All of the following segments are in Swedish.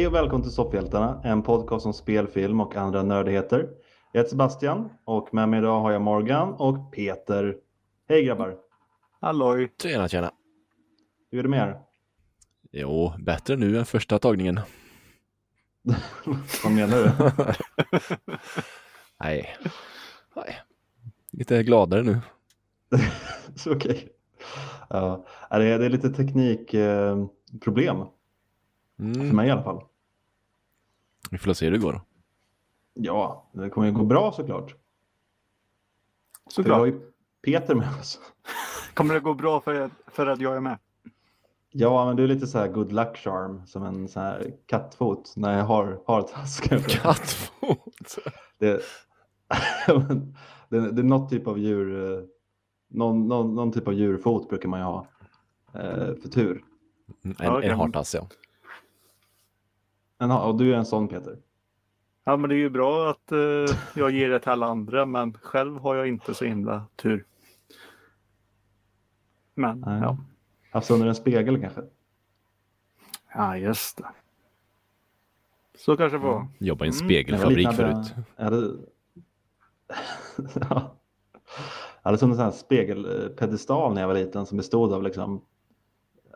Hej och välkommen till Sopphjältarna, en podcast om spelfilm och andra nördigheter. Jag heter Sebastian och med mig idag har jag Morgan och Peter. Hej grabbar! Halloj! Tjena, tjena. Hur är det med er? Jo, bättre nu än första tagningen. Vad menar du? Nej. Nej. Lite gladare nu. Så Okej. Ja, det, är, det är lite teknikproblem, för Mm. mig i alla fall. Vi får se hur det går. Ja, det kommer ju gå bra såklart. För vi har Såklart. ju Peter med oss. Kommer det gå bra för, för att jag är med? Ja, men du är lite så här good luck charm, som en så här kattfot när jag har, har taskar. Kattfot. Det, det, det är något typ av djur, eh, någon, någon, någon typ av djurfot brukar man ju ha eh, för tur. En, Ja, en hartass, ja. Men, ha- och du är en sån Peter. Ja, men det är ju bra att eh, jag ger det till alla andra, men själv har jag inte så himla tur. Men, Nej. ja. Alltså under en spegel kanske. Ja, just det. Så kanske det var. Jobbar i en Mm. spegelfabrik liknade- förut. Jag hade, ja. jag hade som en sån här spegelpedestal när jag var liten som bestod av liksom,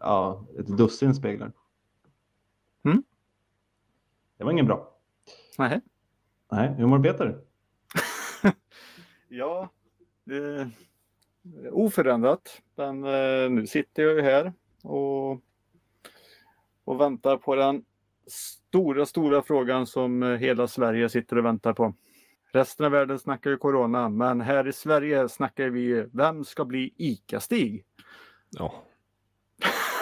ja, ett dussin speglar. Det var ingen bra. Nej. Nej, hur mår Peter? Ja, är oförändrat. Men eh, nu sitter jag ju här och, och väntar på den stora, stora frågan som eh, hela Sverige sitter och väntar på. Resten av världen snackar ju corona, men här i Sverige snackar vi vem ska bli ICA-Stig? Ja.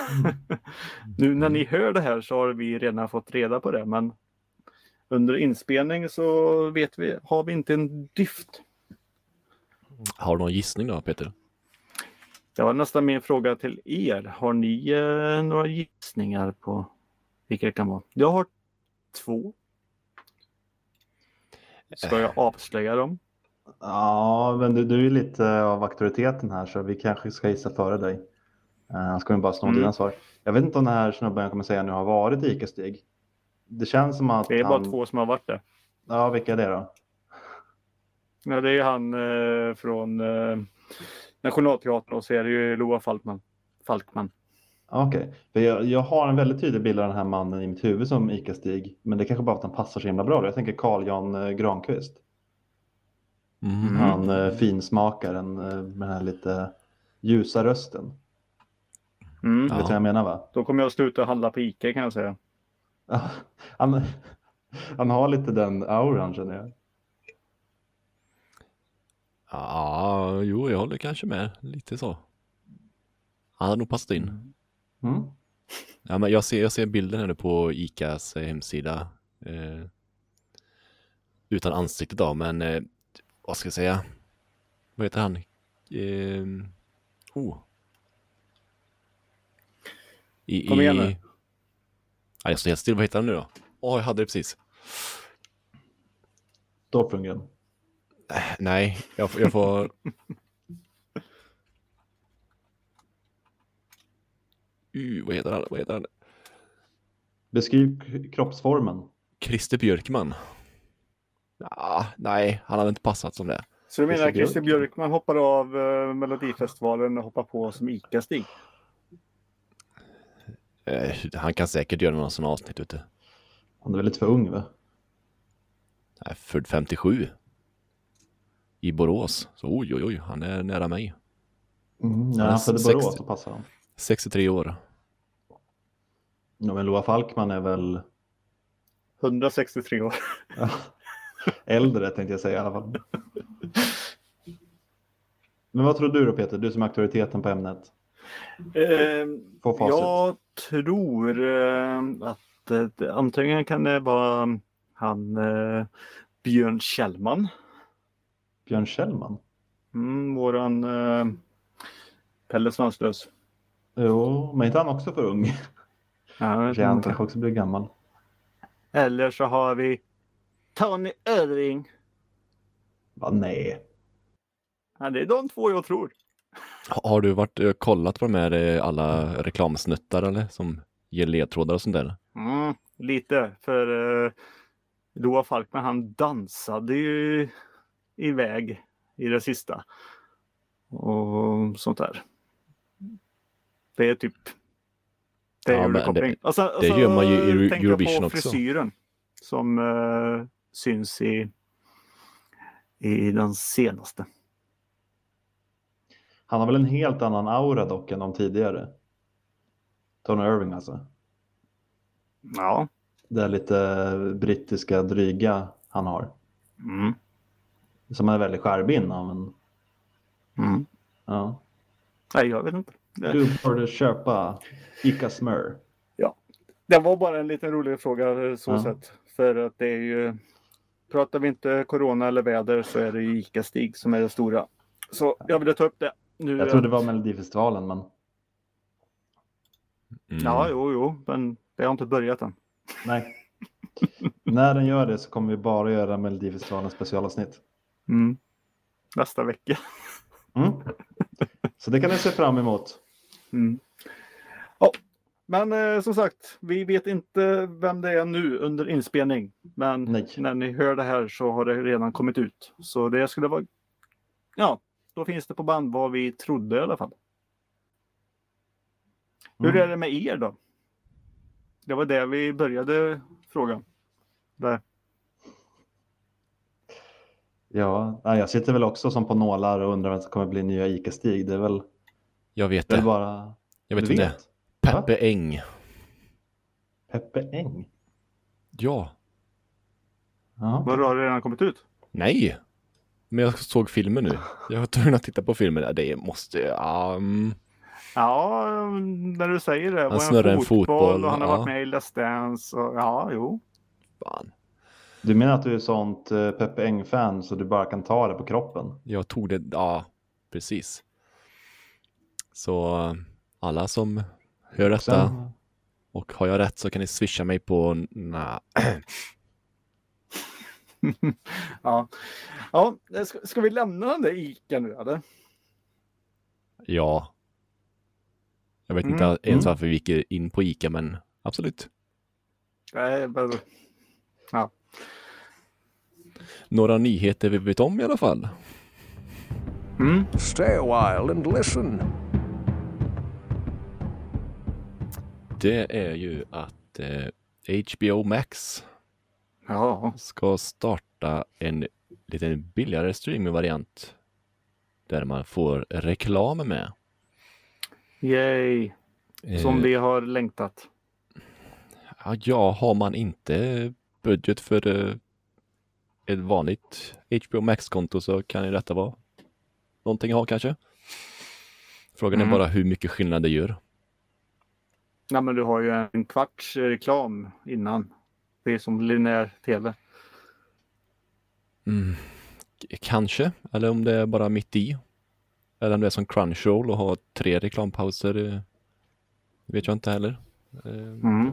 nu när ni hör det här så har vi redan fått reda på det, men under inspelning så vet vi, har vi inte en dyft. Har du någon gissning då, Peter? Det var nästan min fråga till er. Har ni eh, några gissningar på vilka det kan vara? Jag har två. Ska jag avslöja dem? Ja, men du, du är lite av auktoriteten här så vi kanske ska gissa före dig. Uh, Annars kommer vi bara sno Mm. dina svar. Jag vet inte om den här snubben jag kommer säga nu har varit i ICA-Stig. Det känns som att Det är han... bara två som har varit det. Ja, vilka är det då? Ja, det är han eh, från eh, Nationalteatern och så är det ju Loa Falkman. Falkman. Okej, för jag, jag har en väldigt tydlig bild av den här mannen i mitt huvud som ICA-Stig. Men det kanske bara att han passar så himla bra. Jag tänker Carl Jan eh, Granqvist. Mm. Han eh, finsmakaren eh, med den här lite ljusa rösten. Mm. Du vet vad jag menar va? Då kommer jag sluta handla på Ica kan jag säga. Ja, han, han har lite den auran känner jag. Ja, jo, jag håller kanske med. Lite så. Han hade nog passat in. Mm. Ja, men jag, ser, jag ser bilden här nu på ICAs eh, hemsida. Eh, utan ansikte då, men eh, vad ska jag säga? Vad heter han? Eh, oh. I, Kom igen i- nu. Ja, jag står helt still. Vad heter han nu då? Åh, jag hade det precis. Dolph Lundgren. Äh, nej, jag, får- jag får... Uh, vad heter han? Vad heter han? Beskriv kroppsformen. Christer Björkman. Ah, nej, han hade inte passat som det. Så du menar att Christer Björkman hoppar av eh, Melodifestivalen och hoppar på som Ica-Stig? Eh, han kan säkert göra någon sån avsnitt ute. Han är väl lite för ung va? Nej, Född 57. I Borås. Så oj, oj, oj, han är nära mig. Mm, när Han är han födde 60. Borås så passar han. 63 år. Ja, men Loa Falkman är väl 163 år. äldre tänkte jag säga i alla fall. Men vad tror du då Peter? Du som är auktoriteten på ämnet. Eh, jag tror eh, att eh, antingen kan det vara han eh, Björn Kjellman. Björn Kjellman? Mm, våran eh, Pelle Svanslös. Jo, men inte han också för ung? Ja, Han kanske också blir gammal. Eller så har vi Tony Öring. Va, nej. Ja, det är de två jag tror. Ha- Har du varit och kollat på de här eh, alla reklamsnuttar eller som ger ledtrådar och sånt där? Mm. lite. För uh, Loa Falkman han dansade ju iväg i det sista. Och sånt där. Det är typ det är Ja, koppling. det- och det så gör man ju i jag Eurovision också. frisyren som eh, syns i, i den senaste. Han har väl en helt annan aura dock än de tidigare. Tony Irving alltså. Ja. Det är lite brittiska dryga han har. Mm. Som är väldigt skärmig innan. Men, Mm. ja. Nej, jag vet inte. Du borde köpa Ica smör. det var bara en liten rolig fråga eh, så Ja. sett. För att det är ju... Pratar vi inte corona eller väder så är det ju Ica-Stig som är det stora. Så jag ville ta upp det. Nu, Jag trodde det var Melodifestivalen men Mm. Ja, jo, jo, men det har inte börjat än. nej. När den gör det så kommer vi bara göra Melodifestivalen specialavsnitt. Mm. Nästa vecka. Mm. Så det kan ni se fram emot. Mm. Ja, men eh, som sagt, vi vet inte vem det är nu under inspelning. Men Nej. när ni hör det här så har det redan kommit ut. Så det skulle vara... Ja, då finns det på band vad vi trodde i alla fall. Hur Mm. är det med er då? Det var det vi började frågan. Där. Ja, jag sitter väl också som på nålar och undrar vem som kommer bli nya Ica-Stig. Det är väl, Jag vet väl det. bara... Jag vet du inte. Peppe Eng. Peppe Eng? Ja. Ja. Vadå, har det redan kommit ut? Nej. Men jag såg filmen nu. Jag var tvungen att titta på filmen. Det måste... Um, Ja, när du säger det. Han var snurrar en fotboll, och han har ja. varit med i Let's Dance. Och, ja, jo. fan. Du menar att du är sånt eh, Peppe Eng-fan så du bara kan ta det på kroppen? Jag tog det, ja, precis. Så eh, alla som hör detta Sen, och har jag rätt så kan ni swisha mig på, na, ja. ja, ska, ska vi lämna den där Ica nu eller? ja. Jag vet Mm, inte ens mm. varför vi gick in på Ica, men absolut. Nej, men, Några nyheter vi vet om i alla fall. mm. Stay a while and listen. Det är ju att eh, HBO Max Ja, ska starta en lite billigare streamingvariant där man får reklam med. yay. Som Eh, vi har längtat. Ja, ja, har man inte budget för eh, ett vanligt HBO Max-konto så kan ju detta vara någonting att ha kanske. Frågan Mm. är bara hur mycket skillnad det gör. Nej, men du har ju en kvarts reklam innan. Det är som linjär tv. Mm. Kanske, eller om det är bara mitt i. Eller om det är som Crunchyroll och har tre reklampauser. eh, vet jag inte heller. Eh, Mm.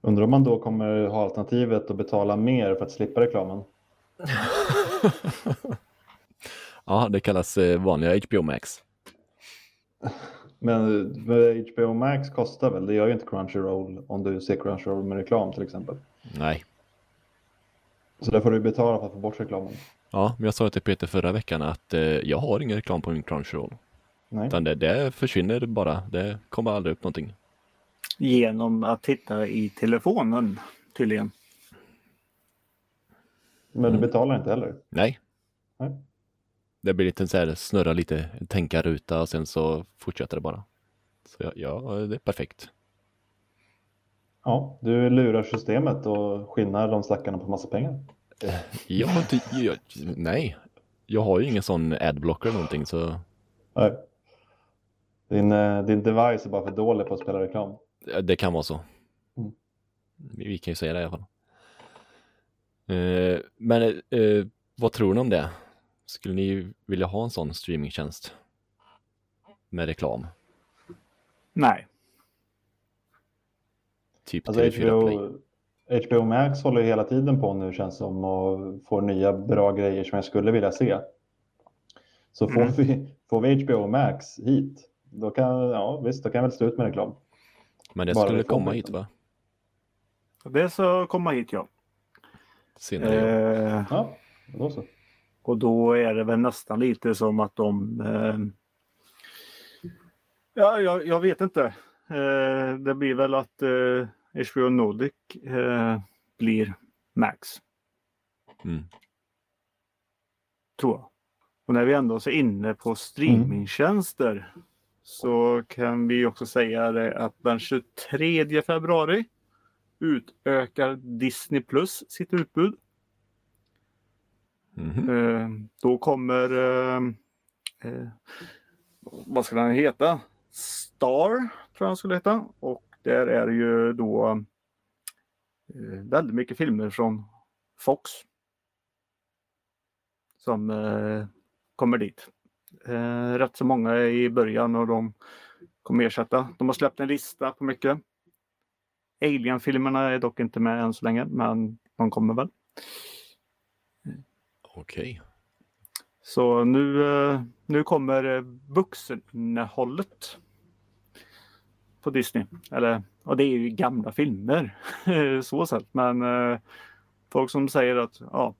undrar om man då kommer ha alternativet att betala mer för att slippa reklamen? Ja, det kallas eh, vanliga HBO Max. Men HBO Max kostar väl? Det gör ju inte Crunchyroll om du ser Crunchyroll med reklam till exempel. Nej. Så där får du betala för att få bort reklamen. Ja, men jag sa till Peter förra veckan att eh, jag har ingen reklam på min Crunchyroll. Nej. Utan det, det försvinner bara. Det kommer aldrig upp någonting. Genom att titta i telefonen tydligen. Men du betalar inte heller. Nej. Nej. Det blir lite så här, snurra lite, tänka ruta och sen så fortsätter det bara. Så ja, det är perfekt. Ja, du lurar systemet och skinnar de stackarna på massa pengar. Jag har inte, jag, nej. Jag har ju ingen sån adblocker eller någonting så Nej. Din, eh, din device är bara för dålig på att spela reklam. det kan vara så. Mm. Vi vi kan ju säga det i alla fall. Eh, men eh, vad tror ni om det? Skulle ni vilja ha en sån streamingtjänst? Med reklam? Nej. Typ Alltså TV4 Play? HBO, HBO Max håller ju hela tiden på nu känns som och får nya bra grejer som jag skulle vilja se. Så får, Mm. vi, får vi HBO Max hit, då kan, ja, visst, då kan jag väl stå ut med reklam. Men det Bara skulle komma kommer. hit va? Det ska komma hit ja. Senare. Eh, Ja, då så. Och då är det väl nästan lite som att de... Eh, ja, jag, jag vet inte. Eh, det blir väl att eh, HBO Nordic eh, blir Max, Mm. tror jag. Och när vi ändå är inne på streamingtjänster så kan vi också säga det att den 23 februari utökar Disney Plus sitt utbud. Mhm. Eh, då kommer, eh, eh, vad ska den heta? Star, tror jag den skulle heta. Och där är det ju då eh, väldigt mycket filmer från Fox. Som eh, kommer dit. Eh, rätt så många i början och de kommer ersätta. De har släppt en lista på mycket. Alien-filmerna är dock inte med än så länge, men de kommer väl. Okej. Så nu, eh, nu kommer eh, vuxeninnehållet på Disney. Eller, och det är ju gamla filmer så sett. Men eh, folk som säger att ja,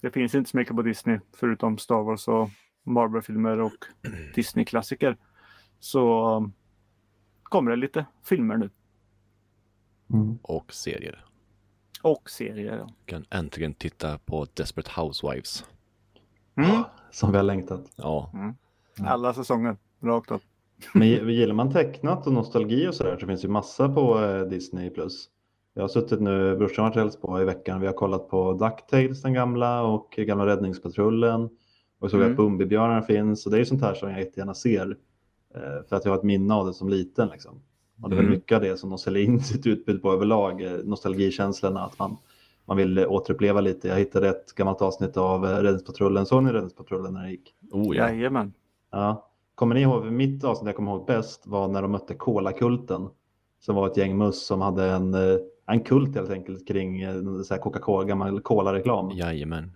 det finns inte så mycket på Disney förutom Star Wars och Marvel-filmer och Disney-klassiker. Så kommer det lite filmer nu. Mm. Och serier. Och serier. ja. Kan äntligen titta på Desperate Housewives. Mm. Som vi har längtat. Ja. Alla säsonger, rakt upp. Men gi- gillar man tecknat och nostalgi och sådär så finns ju massa på eh, Disney+. Plus. Jag har suttit nu, brorsan har varit på i veckan. Vi har kollat på DuckTales, den gamla, och gamla Räddningspatrullen. Och såg Mm. att Bumbibjörnar finns. Och det är ju sånt här som jag jättegärna ser. eh, För att jag har ett minne av det som liten. Liksom. Och det är väl Mm. mycket av det som de säljer in sitt utbud på överlag. eh, Nostalgikänslorna, att man, man vill eh, återuppleva lite. Jag hittade ett gammalt avsnitt av eh, Räddningspatrullen. Såg ni Räddningspatrullen när det gick? Oh ja. Jajamän. Ja. Kommer ni ihåg, mitt avsnitt jag kommer ihåg bäst var när de mötte Cola-kulten. Som var ett gäng muss som hade en, en kult helt enkelt kring Coca-Cola, gammal Cola-reklam. Jajamän.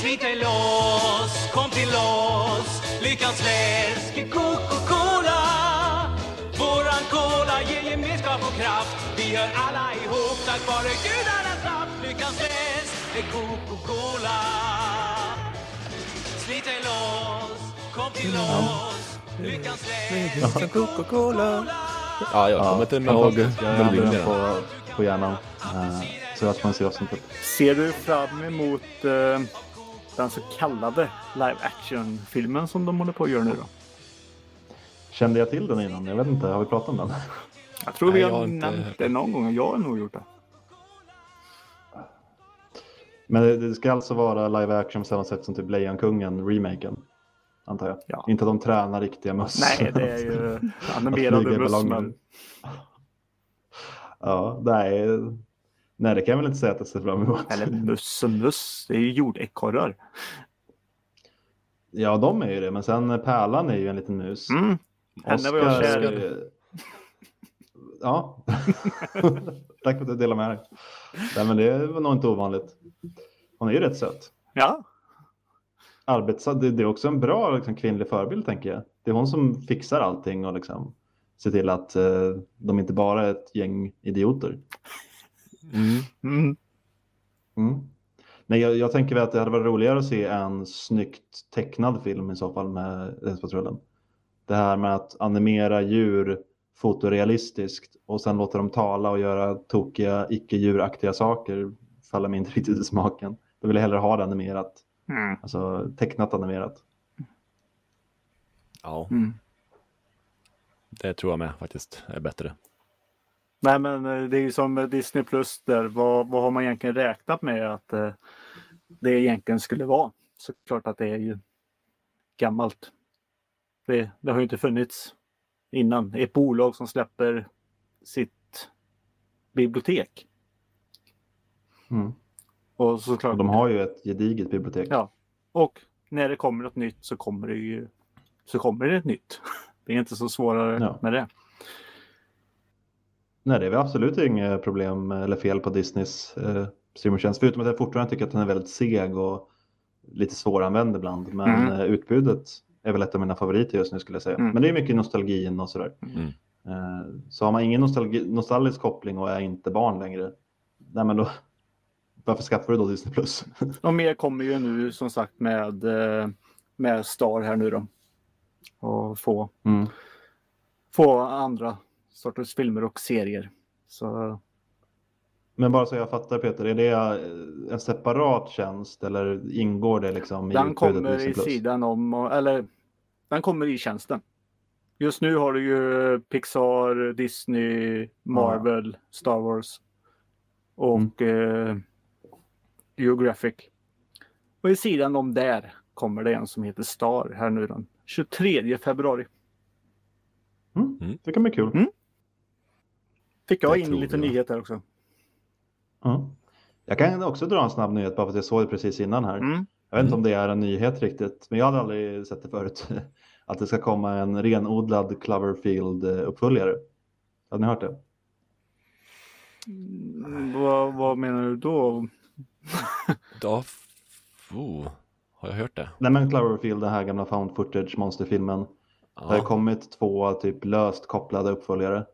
Slit dig loss, kom till oss Lyckans läsk Coca-Cola gemenskap och kraft. Vi hör alla ihop. Tack vare gudarnas kraft Lyckans läsk är Coca-Cola. Slit dig loss, kom till oss. Lyckans läsk är Coca-Cola. Ja, jag kommer inte ihåg melodin på, på hjärnan. Eh, Så jag får se avsnittet. Ser du fram emot eh, den så kallade live action-filmen som de håller på att göra nu då? Kände jag till den innan? Jag vet inte, har vi pratat om den? Jag tror vi Nej, jag har har inte nämnt hört det någon gång. Jag har nog gjort det. Men det, det ska alltså vara live action på samma sätt som typ Lejonkungen, remaken. Antar jag. Ja. Inte att de tränar riktiga möss. Nej, det är ju animerade möss. men- Ja, nej. Nej, det kan jag väl inte säga att jag ser fram emot. Eller möss och möss. Det är ju jordekorrar. Ja, de är ju det. Men sen Pärlan är ju en liten mus. Mm. Henne var jag Oscar kär Ja. Tack för att du delar med dig. Nej, men det var nog inte ovanligt. Hon är ju rätt söt. Ja, Arbets... Det det är också en bra liksom, kvinnlig förebild tänker jag. Det är hon som fixar allting och liksom ser till att eh, de inte bara är ett gäng idioter. Mm. mm. Mm. Nej, jag, jag tänker väl att det hade varit roligare att se en snyggt tecknad film i så fall med Räddningspatrullen. Det här med att animera djur fotorealistiskt och sen låta dem tala och göra tokiga icke-djuraktiga saker faller mig inte riktigt i smaken. Då vill jag hellre ha det animerat, Mm. alltså tecknat animerat. Ja, Mm. det tror jag med faktiskt är bättre. Nej, men eh, det är ju som Disney Plus där. Vad, vad har man egentligen räknat med att eh, det egentligen skulle vara? Såklart att det är ju gammalt. Det, det har ju inte funnits innan. Ett bolag som släpper sitt bibliotek. Mm. Och såklart. De har ju ett gediget bibliotek. Ja. Och när det kommer något nytt så kommer det ju så kommer det ett nytt. Det är inte så svårare Ja. med det. Nej, det är väl absolut inget problem eller fel på Disneys eh, streamingtjänst. Förutom att jag fortfarande tycker att den är väldigt seg och lite svåranvänd ibland. Men Mm. eh, utbudet är väl ett av mina favoriter just nu skulle jag säga. Mm. Men det är mycket nostalgin och sådär. Mm. Eh, Så har man ingen nostalgi, nostalgisk koppling och är inte barn längre, nej men då, varför skaffar du då Disney Plus? Och mer kommer ju nu som sagt med, eh, med Star här nu då. Och få, Mm. få andra sorters filmer och serier. Så Men bara så jag fattar Peter, är det eh, en separat tjänst eller ingår det liksom i den kommer i sidan om, eller den kommer i tjänsten. Just nu har du ju Pixar, Disney, Marvel, Star Wars och eh, Geographic. Och i sidan om där kommer det en som heter Star här nu den 23 februari. Mm. Mm. Det kan bli kul. Mm. Fick jag Det in lite jag. nyheter också. Ja. Jag kan också dra en snabb nyhet bara för att jag såg det precis innan här. Mm. Jag vet inte om det är en nyhet riktigt, men jag hade aldrig sett det förut. Att det ska komma en renodlad Cloverfield-uppföljare. Hade ni hört det? Mm, Vad, vad menar du då? Ja, f- oh, har jag hört det? Nej men Cloverfield, den här gamla found footage monsterfilmen. Det har Ja, kommit två typ löst kopplade uppföljare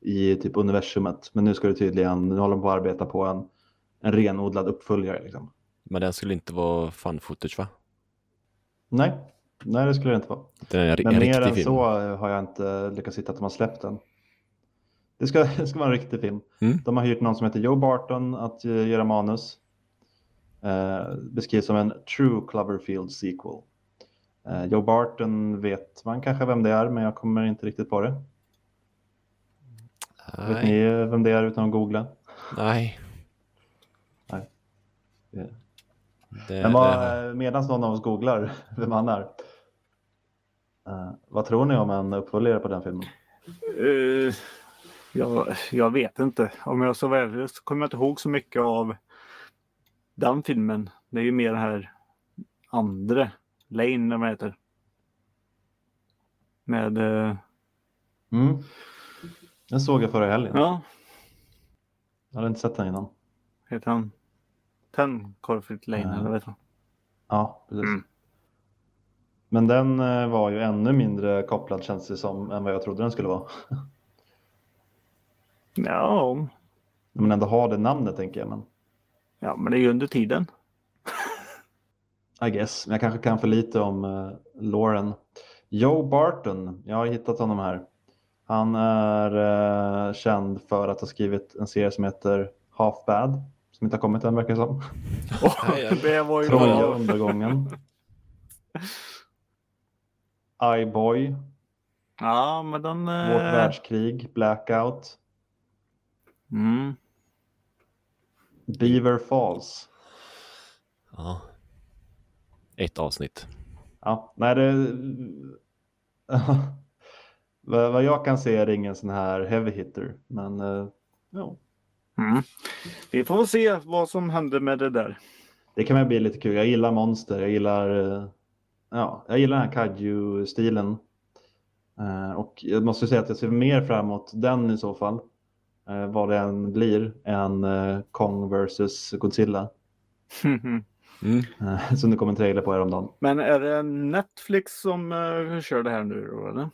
i typ universumet. Men nu ska det tydligen, nu håller de på att arbeta på en, en renodlad uppföljare. Liksom. Men den skulle inte vara fun footage va? Nej, nej det skulle det inte vara. Den är en, Men en mer än film. så har jag inte lyckats hitta att de har släppt den. Det ska, det ska vara en riktig film. Mm. De har hyrt någon som heter Joe Barton att eh, göra manus. Eh, beskrivs som en true Cloverfield sequel. Eh, Joe Barton vet man kanske vem det är, men jag kommer inte riktigt på det. Vet Nej, ni eh, vem det är utan att googla? nej. Nej. Det- Men vad, medan någon av oss googlar vem han är. eh, vad tror ni om en uppföljare på den filmen? Eh, jag, jag vet inte. Om jag så väl så kommer jag inte ihåg så mycket av den filmen. Det är ju mer den här andra, Lane eller vad heter. Med, eh, Mm. Den såg jag förra helgen. ja, Jag hade inte sett den innan. heter han? Ten Corfit Lane eller vad heter? Ja, precis. Mm. Men den eh, var ju ännu mindre kopplad känns det som än vad jag trodde den skulle vara. Ja, Men ändå ha det namnet tänker jag. Men ja, men det är ju under tiden. I guess. Men jag kanske kan för lite om uh, Lauren. Joe Barton, jag har hittat honom här. Han är eh, känd för att ha skrivit en serie som heter Half Bad. Som inte har kommit än verkar det som. Nej, det var ju Troja bra. undergången. iBoy, Ja, men den... eh, Vårt världskrig, Blackout, Mm. Beaver Falls. ja. Ett avsnitt. Ja, nej det... vad vad jag kan se är det ingen sån här heavy hitter, men eh, ja, Mm. Vi får väl se vad som händer med det där. det kan väl bli lite kul. Jag gillar monster, jag gillar, eh, ja, jag gillar den här kaiju-stilen. Eh, och jag måste säga att jag ser mer fram emot den i så fall, eh, vad det än blir, än Kong vs Godzilla. Mm. Eh, som det kom en trailer på häromdagen. Men är det Netflix som uh, kör det här nu då eller?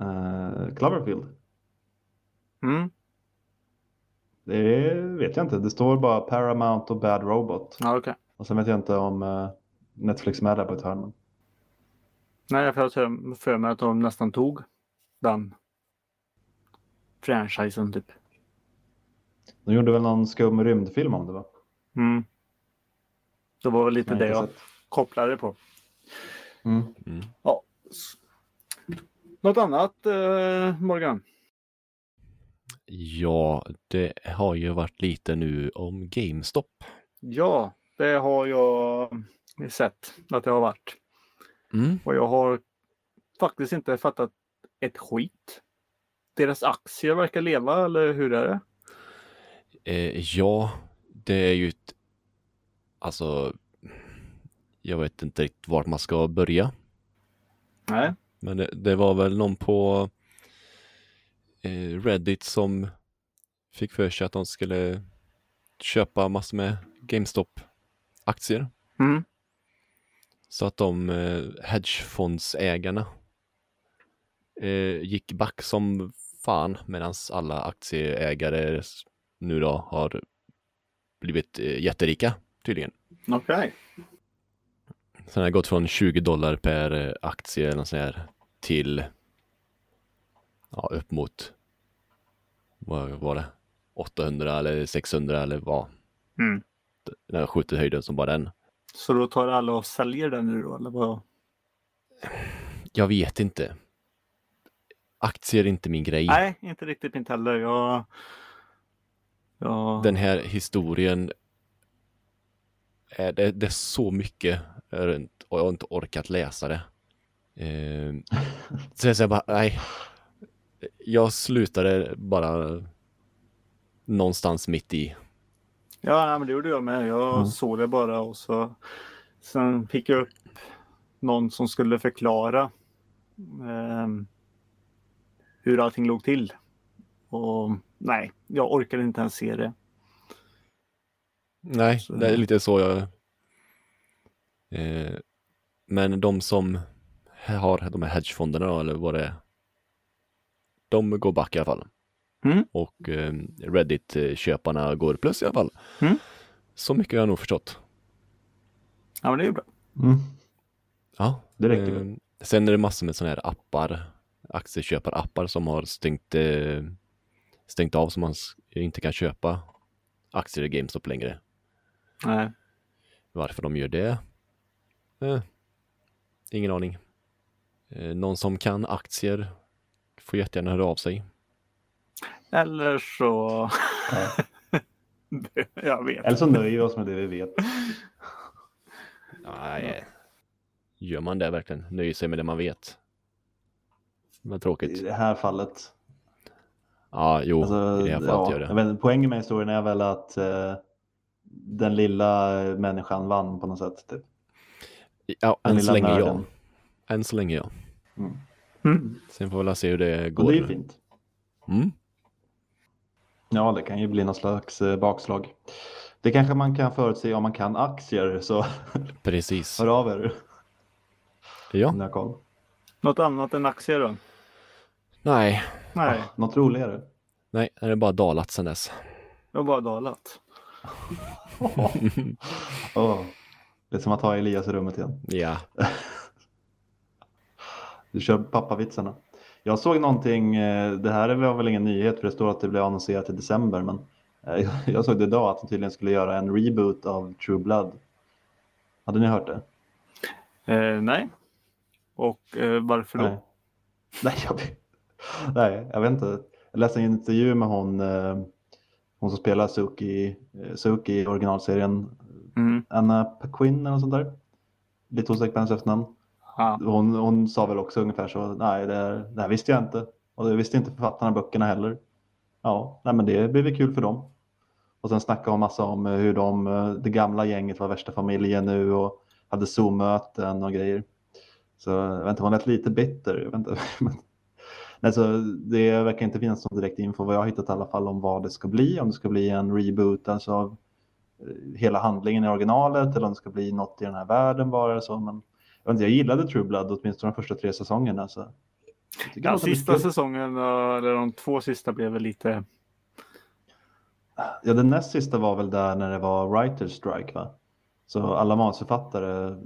Eh, Cloverfield. Mm. Det vet jag inte. Det står bara Paramount och Bad Robot. Ja, okej. Och sen vet jag inte om eh, Netflix är med där på ett hörn. men- Nej, jag får för mig att de nästan tog den franchisen typ. De gjorde väl någon skum rymdfilm om det va? Mm. Det var väl lite Jag det jag sett. kopplade på. Mm. Mm. Ja. Något annat eh, Morgan? Ja, det har ju varit lite nu om GameStop. Ja, det har jag sett att det har varit. Mm. Och jag har faktiskt inte fattat ett skit. Deras aktier verkar leva eller hur är det? Eh, ja, det är ju ett... Alltså, jag vet inte riktigt vart man ska börja. Nej. Men det, det var väl någon på eh, Reddit som fick för sig att de skulle köpa massor med GameStop-aktier. Mm. Så att de eh, hedgefondsägarna eh, gick back som fan medan alla aktieägare nu då har blivit eh, jätterika tydligen. Okej. Sen har det gått från 20 dollar per eh, aktie eller något sånt här till ja, upp mot vad var det? 800 eller 600 eller vad. Mm. Den har skjutit höjden som bara den. Så då tar alla och säljer den nu då, eller vad? Jag vet inte. Aktier är inte min grej. Nej, inte riktigt inte heller. Jag... Ja, Den här historien är, det, det är så mycket runt och jag har inte orkat läsa det. Eh, så jag säger bara, nej. Jag slutade bara någonstans mitt i. ja men det gjorde jag med. Jag Mm. såg det bara och så sen fick jag upp någon som skulle förklara ehm, hur allting låg till. Och nej, jag orkade inte ens se det. Nej, Så- det är lite så jag... Eh, men de som har de här hedgefonderna eller vad det är. De går back i alla fall. Mm. Och eh, Reddit-köparna går plus i alla fall. Mm. Så mycket har jag nog förstått. Ja, men det är ju bra. Mm. Ja. Det räcker. Eh, sen är det massor med sådana här appar, aktieköparappar som har stängt, eh, stängt av så man inte kan köpa aktier i GameStop längre. Nej. Varför de gör det? Eh, ingen aning. Eh, någon som kan aktier får jättegärna höra av sig. Eller så... jag vet. Eller så nöjer vi oss med det vi vet. Nej. Gör man det verkligen? Nöjer sig med det man vet? Vad I tråkigt. det här fallet. Ja, jo, Alltså, i det här fallet ja, gör jag det. vet, poängen med historien är väl att eh, den lilla människan vann på något sätt. Typ. Ja, Den än så länge ja. nörden. Än så länge ja. Mm. Mm. Sen får vi se hur det Och går. det är ju fint. Mm. Ja, det kan ju bli någon slags eh, bakslag. Det kanske man kan förutse om man kan aktier, så Precis. hör av er Ja. Något annat än aktier då? nej, Nej, Ah, något roligare. nej, det är bara dalat sen dess. jag har bara dalat. Åh, Det är som att ha Elias i rummet igen. Ja, Du kör pappavitsarna. Jag såg någonting, eh, det här var väl ingen nyhet för det står att det blev annonserat i december, men eh, jag såg det idag att de tydligen skulle göra en reboot av True Blood. Hade ni hört det? Eh, nej. Och eh, varför då? Nej. Nej, jag vet, nej, jag vet inte. Jag läste en intervju med hon, eh, hon som spelar Suki, Suki i originalserien, Mm. Anna Paquin eller något sånt där. Lite osäker på hennes efternamn. Ja. Hon, hon sa väl också ungefär så, nej det, här- det här visste jag inte. Och det visste inte författarna av böckerna heller. Ja, nej men det blir väl kul för dem. Och sen snackade hon massa om eh, hur de, eh, det gamla gänget var värsta familjen nu och hade Zoom-möten och grejer. Så jag vet inte, hon lät lite bitter. Jag vet inte. Nej, så det verkar inte finnas någon direkt info vad jag har hittat i alla fall om vad det ska bli. Om det ska bli en reboot alltså av hela handlingen i originalet eller om det ska bli något i den här världen bara. Så. Men jag, jag gillade True Blood åtminstone de första tre säsongerna. Så. det lite sista kul. säsongen, eh, eller de två sista blev väl lite... Ja, den näst sista var väl där när det var writers strike va? Så alla manusförfattare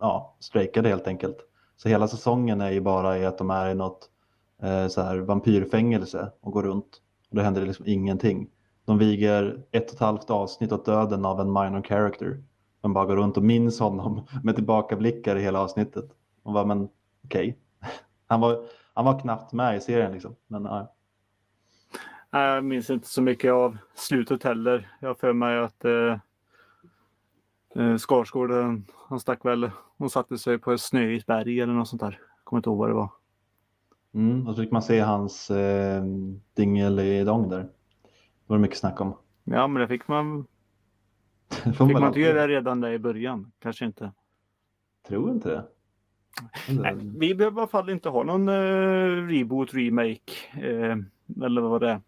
ja, strejkade helt enkelt. Så hela säsongen är ju bara i att de är i något eh, så här vampyrfängelse och går runt. Och det händer liksom ingenting. De viger ett och ett halvt avsnitt åt döden av en minor character. De bara går runt och minns honom med tillbakablickar i hela avsnittet. Och bara, men okej. Han, var, han var knappt med i serien liksom. Men ja. Jag minns inte så mycket av slutet heller. Jag har för mig att eh, eh, Skarsgård, eh, han stack väl, hon satte sig på ett snöigt berg eller något sånt där. Jag kommer inte ihåg vad det var. Mm, och så fick man se hans eh, dingelidong där. Det var det mycket snack om. Ja, men det fick man, fick man inte alltid- göra det redan där i början. Kanske inte. Tror inte det. Nej, vi behöver i alla fall inte ha någon eh, reboot, remake eh, eller vad det är.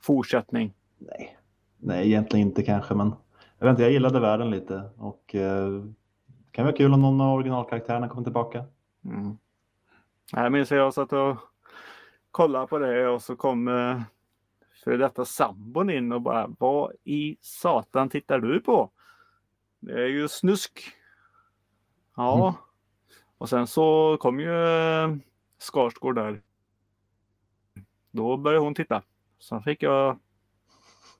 Fortsättning. Nej. Nej, egentligen inte kanske, men jag vet inte, jag gillade världen lite och eh, kan vara kul om någon av originalkaraktärerna kommer tillbaka. Mm. Jag minns att jag satt och kollade på det och så kom före detta sambon in och bara vad i satan tittar du på? Det är ju snusk. Ja. Mm. Och sen så kom ju eh, Skarsgård där. Då började hon titta. Sen fick jag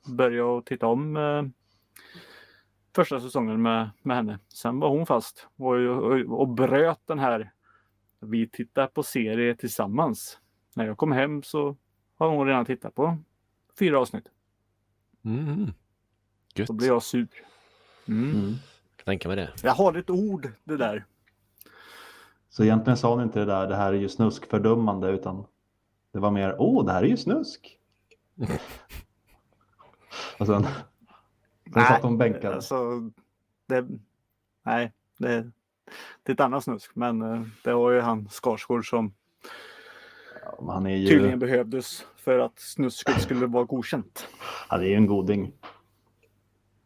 börja och titta om eh, första säsongen med, med henne. Sen var hon fast och, och, och bröt den här vi tittar på serie tillsammans. När jag kom hem så har hon redan tittat på fyra avsnitt. Mm. Gött. Då blir jag sur. Mm. Mm. Tänka mig det. Jag har ett ord det där. Så egentligen sa hon inte det där, det här är ju snuskfördömande, utan det var mer, åh, det här är ju snusk. och sen, sen satt hon bänkad. Alltså, det, nej, det, det är ett annat snusk. Men eh, det var ju han Skarsgård som han är ju, tydligen behövdes för att snusket skulle vara godkänt. han är ju en goding.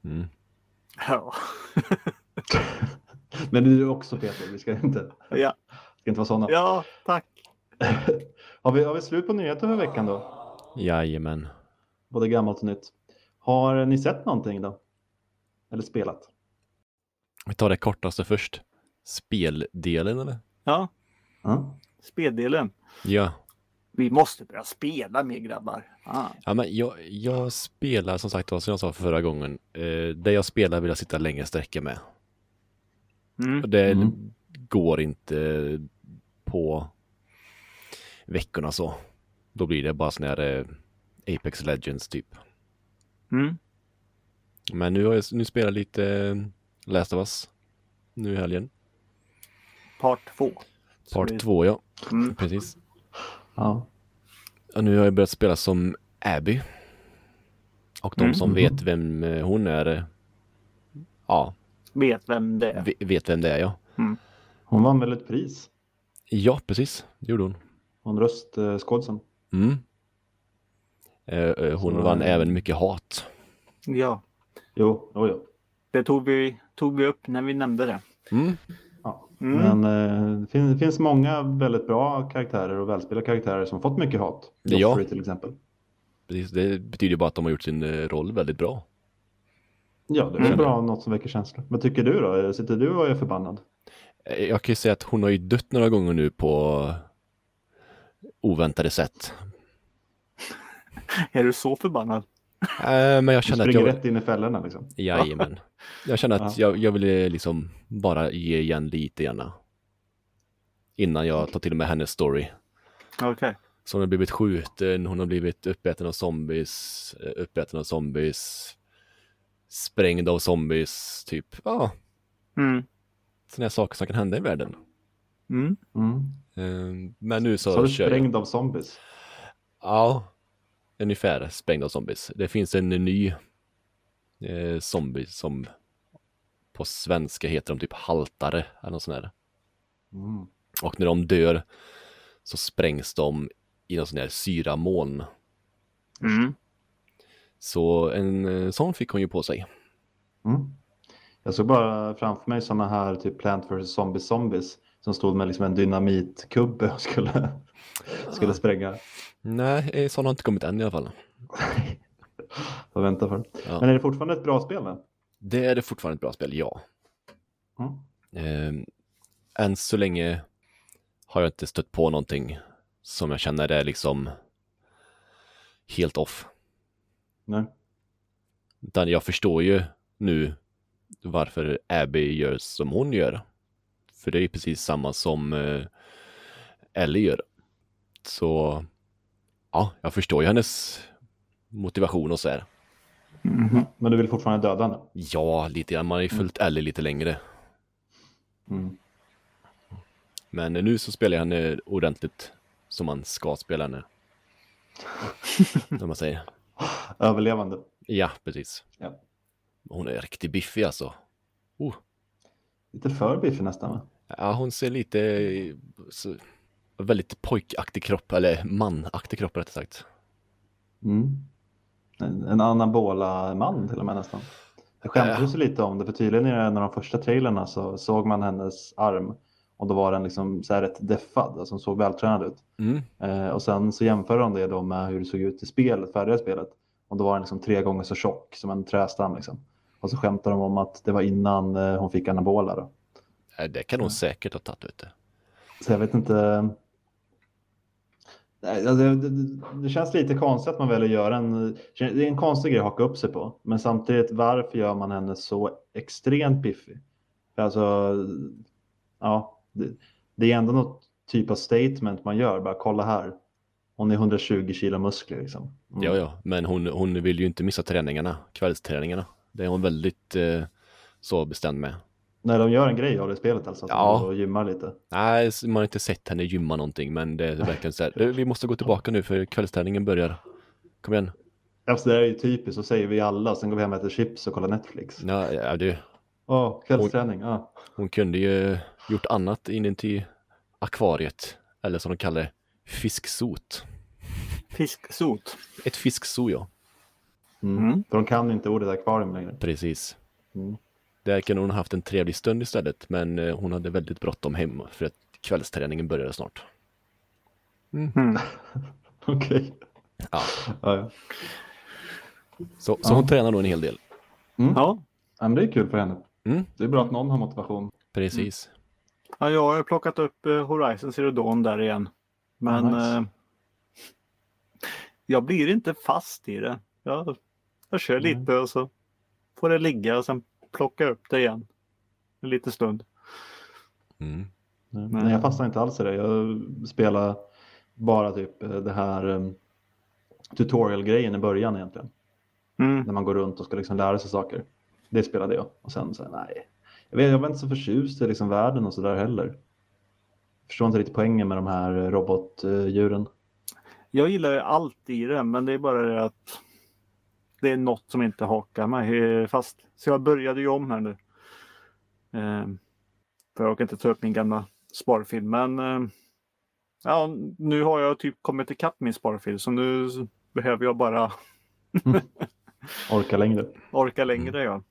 Mm. Ja. Men du är också Peter, vi ska inte, Ja, ska inte vara sådana. ja tack. har, vi, har vi slut på nyheter för veckan då? Jajamän. Både gammalt och nytt. Har ni sett någonting då? Eller spelat? Vi tar det kortaste först. Speldelen eller? Ja, Ja. speldelen. Ja. Vi måste börja spela mer grabbar. Ah. Ja, men jag, jag spelar som sagt som jag sa förra gången. Eh, det jag spelar vill jag sitta längre sträcka med. Mm. Och det Mm. går inte på veckorna så. Då blir det bara sån här eh, Apex Legends typ. Mm. Men nu har jag nu spelar jag lite eh, Last of Us. Nu i helgen. Part två. Så Part vi- två ja, Mm. precis. Ja. Och nu har jag börjat spela som Abby. Och de Mm. som vet vem eh, hon är, eh, ja, Vet vem det är. ve- vet vem det är ja. Hon vann väl ett pris? Ja, precis. Det gjorde hon. Hon röstskådisen. Mm. Eh, hon Så- vann även mycket hat. Ja, Jo, jo, jo. det tog vi, tog vi upp när vi nämnde det. Mm. Mm. Men eh, det, finns, det finns många väldigt bra karaktärer och välspelade karaktärer som fått mycket hat. Ja. Joffrey till exempel. Precis. Det betyder ju bara att de har gjort sin eh, roll väldigt bra. Ja, det är Mm. bra något som väcker känslor. Vad tycker du då? Sitter du och är förbannad? Eh, Jag kan ju säga att hon har ju dött några gånger nu på oväntade sätt. Är du så förbannad? Eh, Men jag Du känner att jag... rätt in i fällorna liksom. Jajamän. Jag känner att jag, jag ville liksom bara ge igen lite gärna. Innan jag tar till med hennes story. Okej. Så hon har blivit skjuten, hon har blivit uppäten av zombies, eh, uppäten av zombies, sprängd av zombies, typ. Ja, Mm. sådana här saker som kan hända i världen. Mm. Mm. Eh, Men nu så, Så du kör jag. sprängd av zombies. Ja, ungefär sprängd av zombies. Det finns en ny eh, zombie som på svenska heter de typ haltare eller något sånt där. Mm. Och när de dör så sprängs de i någon sån där syramoln. Mm. Så en eh, sån fick hon ju på sig. Mm. Jag såg bara framför mig sådana här typ Plant vs Zombies Zombies som stod med liksom en dynamitkubbe och skulle, skulle spränga. Nej, eh, sån har inte kommit än i alla fall. Vad vänta för. Ja. Men är det fortfarande ett bra spel? Då? Det är det fortfarande ett bra spel, ja. Mm. Eh, än så länge har jag inte stött på någonting som jag känner är liksom helt off. Nej. Utan jag förstår ju nu varför Abby gör som hon gör. För det är ju precis samma som eh, Ellie gör. Så ja, jag förstår ju hennes motivation och så här. Mhm. Men du vill fortfarande döda henne? Ja, lite grann. Man har ju följt Ellie lite längre. Mm. Men nu så spelar jag henne ordentligt som man ska spela henne. När man säger. Överlevande. Ja, precis. Ja. Hon är riktigt biffig alltså. Oh. Lite för biffig nästan va? Ja, hon ser lite så, väldigt pojkaktig kropp, eller manaktig kropp rättare sagt. Mm. En, en anabola man till och med nästan. Det skämtades ju lite om det, för tydligen i en av de första trailerna så såg man hennes arm och då var den liksom så här rätt deffad, alltså hon såg vältränad ut. Mm. Eh, och sen så jämför de det då med hur det såg ut i spelet, färdiga spelet. Och då var den liksom tre gånger så tjock som en trästam liksom. Och så skämtar de om att det var innan eh, hon fick anabola då. Nej, Det kan hon säkert ha tagit, du. Så jag vet inte. Nej, alltså, det känns lite konstigt att man väljer att göra en. Det är en konstig grej att haka upp sig på. Men samtidigt, varför gör man henne så extremt piffig? För alltså, ja, det, det är ändå något typ av statement man gör. Bara kolla här. Hon är 120 kilo muskler liksom. Mm. Ja, ja, men hon, hon vill ju inte missa träningarna, kvällsträningarna. Det är hon väldigt eh, så bestämd med. När de gör en grej av det spelet alltså. Att Ja. och gymmar lite. Nej, man har inte sett henne gymma någonting, men det är verkligen så här. "Du, Vi måste gå tillbaka nu för kvällsträningen börjar. Kom igen. Alltså, det är ju typiskt, så säger vi alla. Sen går vi hem och äter chips och kollar Netflix. Ja, ja, du, Åh, kvällsträning. Ja. hon kunde ju gjort annat in till akvariet. Eller som de kallar det, fisksot. Fisksot. Ett fisksot, ja. Mm. Mm. För de kan inte ordet akvarium längre. Precis. Mm. Där kunde hon haft en trevlig stund istället, men eh, hon hade väldigt bråttom hem för att kvällsträningen började snart. Mm. Okej. Ja. Ja, ja. Så, så Ja. hon tränar nog en hel del. Mm. Ja. Ja, men det är kul för henne. Mm. Det är bra att någon har motivation. Precis. ja, jag har plockat upp eh, Horizon Zero Dawn där igen. Men nice. eh, jag blir inte fast i det. Jag, jag kör Nej. lite och så får det ligga och sen plocka upp det igen. En liten stund. Mm. Nej. Nej, jag fastnar inte alls i det. Jag spelar bara typ eh, det här um, tutorial-grejen i början egentligen. Mm. När man går runt och ska liksom lära sig saker. Det spelade jag. Och sen så här, nej. Jag, vet, jag var inte så förtjust i liksom världen och sådär heller. Jag förstår inte riktigt poängen med de här eh, robotdjuren. Jag gillar ju allt i det men det är bara det att det är något som inte hakar mig eh, fast. Så jag började ju om här nu. Eh, för jag orkar inte ta upp min gamla sparfilm men eh, ja, nu har jag typ kommit ikapp min sparfilm så nu behöver jag bara Orka längre. orka längre. Ja.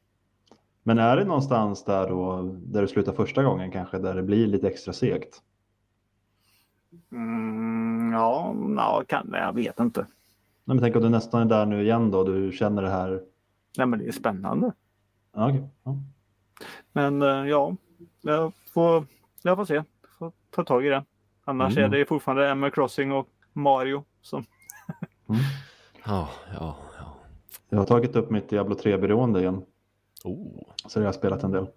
Men är det någonstans där då, där du slutar första gången kanske, där det blir lite extra segt? Mm, ja, ja kan, jag vet inte. Nej, men tänk om du nästan är där nu igen då, du känner det här. Nej men det är spännande. Ja, okej. ja. Men eh, ja, jag får, jag får se. Får ta tag i det. Annars Mm. är det fortfarande Animal Crossing och Mario som Mm. Ja, ja, ja. Jag har tagit upp mitt Diablo 3-beroende igen, Oh. så jag har spelat en del.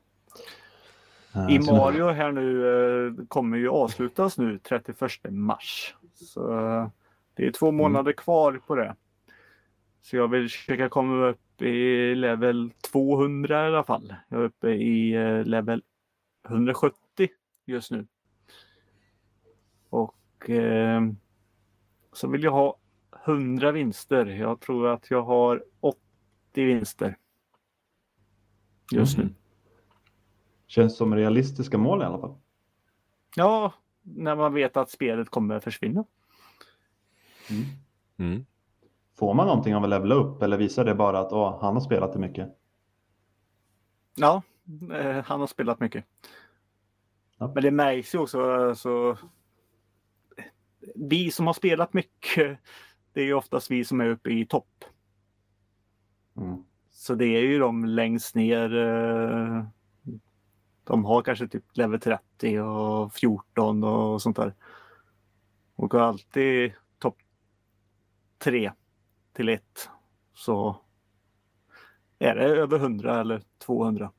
Eh, I Mario här nu eh, kommer ju avslutas nu 31 mars. Så det är två Mm. månader kvar på det. Så jag vill försöka komma upp i level 200 i alla fall. Jag är uppe i eh, level 170 just nu. Och eh, så vill jag ha 100 vinster. Jag tror att jag har 80 vinster. Just nu. Mm. Känns som realistiska mål i alla fall. Ja, när man vet att spelet kommer försvinna. Mm. Får man någonting av att levla upp eller visar det bara att åh, han har spelat det mycket? Ja, eh, han har spelat mycket. Ja. Men det märks ju också. Alltså, vi som har spelat mycket, det är ju oftast vi som är uppe i topp. Mm. Så det är ju de längst ner. eh, De har kanske typ level 30 och 14 och sånt där. Och alltid 3 till 1. Så är det över 100 eller 200.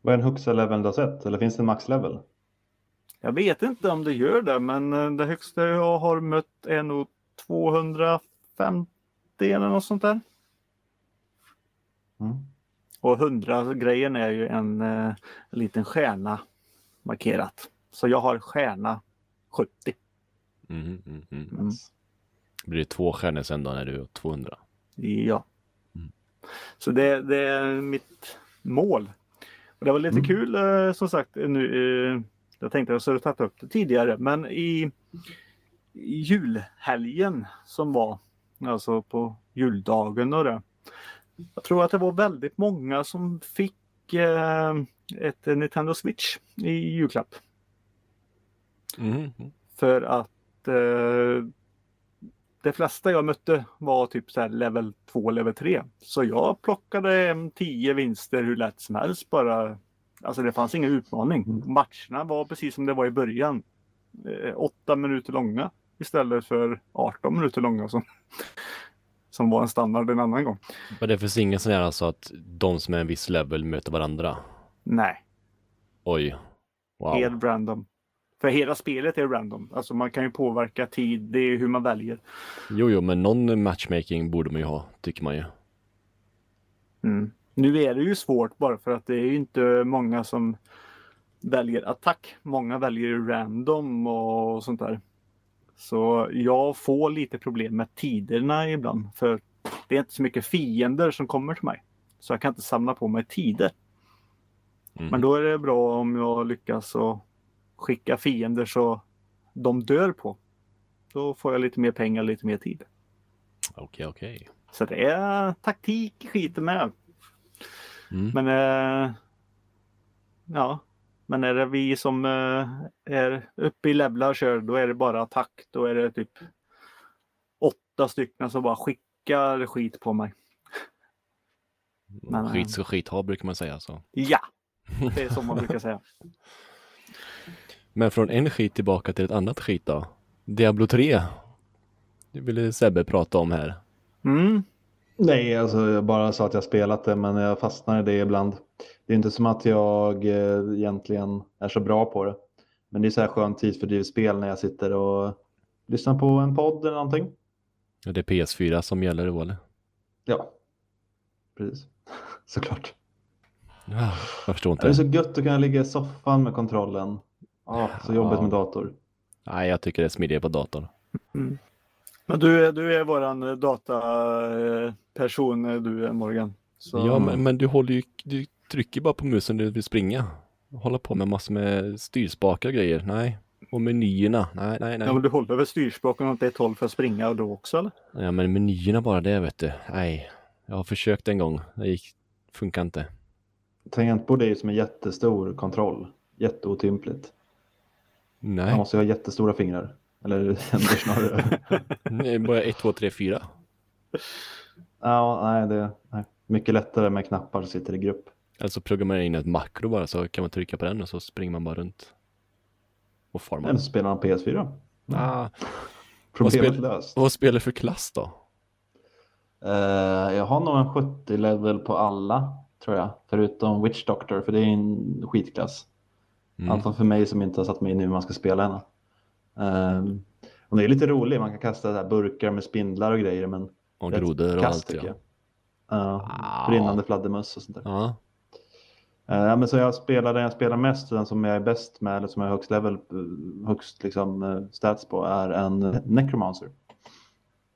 Vad är en högsta leveln du har sett? Eller finns det en maxlevel? Jag vet inte om det gör det, men eh, det högsta jag har mött är nog 250 eller något sånt där. Mm. Och 100 grejen är ju en, eh, en liten stjärna markerat. Så jag har stjärna 70. Mm, mm, mm. Mm. Blir det två stjärnor sen då när du är 200? Ja. Mm. Så det, det är mitt mål. Och det var lite Mm. kul eh, som sagt nu. eh, Jag tänkte att jag skulle tagit upp det tidigare, men i, i julhelgen som var, alltså på juldagen och det. Jag tror att det var väldigt många som fick eh, ett Nintendo Switch i julklapp. Mm. För att eh, de flesta jag mötte var typ så level 2, level 3. Så jag plockade hem 10 vinster hur lätt som helst bara. Alltså det fanns ingen utmaning. Matcherna var precis som det var i början. Eh, åtta minuter långa istället för 18 minuter långa som, som var en standard en annan gång. Men det finns ingen sån här alltså att de som är en viss level möter varandra? Nej, Oj. Wow. helt random. För hela spelet är random. Alltså man kan ju påverka tid, det är hur man väljer. Jo, jo, men någon matchmaking borde man ju ha, tycker man ju. Mm. Nu är det ju svårt bara för att det är ju inte många som väljer attack. Många väljer random och sånt där. Så jag får lite problem med tiderna ibland. För det är inte så mycket fiender som kommer till mig. Så jag kan inte samla på mig tider. Mhm. Men då är det bra om jag lyckas att skicka fiender så de dör på. Då får jag lite mer pengar, lite mer tid. Okej, okej. Så det är taktik i skiten med. Mm. Men eh, ja, men är det vi som eh, är uppe i levlar och kör, då är det bara attack. Då är det typ åtta stycken som bara skickar skit på mig. Men, eh, skit ska skit ha brukar man säga så. Ja, det är som man brukar säga. Men från en skit tillbaka till ett annat skit då. Diablo 3. Det ville Sebbe prata om här. Mm. Nej, alltså jag bara sa att jag spelat det men jag fastnar i det ibland. Det är inte som att jag eh, egentligen är så bra på det. Men det är så här skönt tidsfördrivsspel när jag sitter och lyssnar på en podd eller någonting. Det är PS4 som gäller då eller? Ja, precis. Såklart. Ja, jag förstår Det är inte. så gött att kunna ligga i soffan med kontrollen. Ah, så jobbigt Ja. med dator. Nej, jag tycker det är smidigare på datorn. Men du, är- du är våran dataperson du är Morgan. Så, Ja, men, men du håller ju, du trycker bara på musen när du vill springa. Hålla på med massor med styrspakar och grejer. Nej. Och menyerna. Nej, nej, nej. ja, men du håller väl styrspaken åt ett håll för att springa då också eller? Ja, men menyerna bara det vet du. Nej. Jag har försökt en gång. Det gick, funkar inte. Tangentbord är ju som en jättestor kontroll. Jätteotympligt. Man Nej. måste ju ha jättestora fingrar. Eller händer snarare. Nej, bara 1, 2, 3, 4. ja, nej, det är nej. mycket lättare med knappar som sitter i grupp. Eller så pluggar man in ett makro bara så kan man trycka på den och så springer man bara runt. Och far Eller man. spelar man PS4. Ah, Problemet spel- löst. vad spelar du för klass då? Eh, jag har nog en 70 level på alla, tror jag. Förutom Witch Doctor, för det är en skitklass. Mm. fall för mig som inte har satt mig in i hur man ska spela henne. Eh, och det är lite roligt, man kan kasta här burkar med spindlar och grejer. Men Och grodor och allt ja. Ah. brinnande fladdermöss och sånt där. Eh, ja, men så jag spelar den jag spelar mest, den som jag är bäst med, eller som jag har högst level, eh, högst liksom, eh, stats på, är en Necromancer.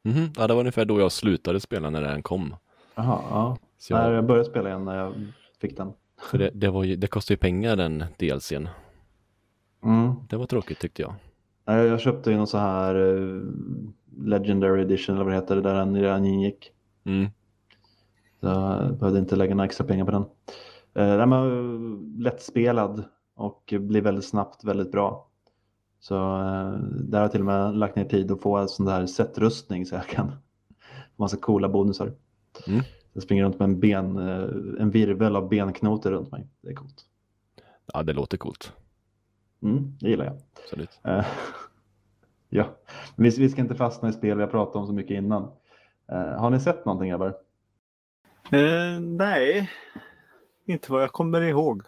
Mhm. ja, det var ungefär då jag slutade spela när den kom. Jaha, ja. Så jag, jag började spela igen när jag fick den. För det, det, var ju, det kostade ju pengar den DLCn. Mm. Det var tråkigt tyckte jag. Jag jag köpte ju någon så här eh, Legendary Edition eller vad det heter, där den redan ingick. Mm. Så jag behövde inte lägga några extra pengar på den. Eh, den var eh, lättspelad och blir väldigt snabbt väldigt bra. Så eh, där har jag till och med lagt ner tid att få en sån där setrustning så jag kan få massa coola bonusar. Mm. Jag springer runt med en, ben, eh, en virvel av benknotor runt mig. Det är coolt. Ja, det låter coolt. Mm, det gillar jag. Absolut. Eh, ja, men vi, vi ska inte fastna i spel vi har pratat om så mycket innan. Eh, har ni sett någonting grabbar? Eh, nej, inte vad jag kommer ihåg.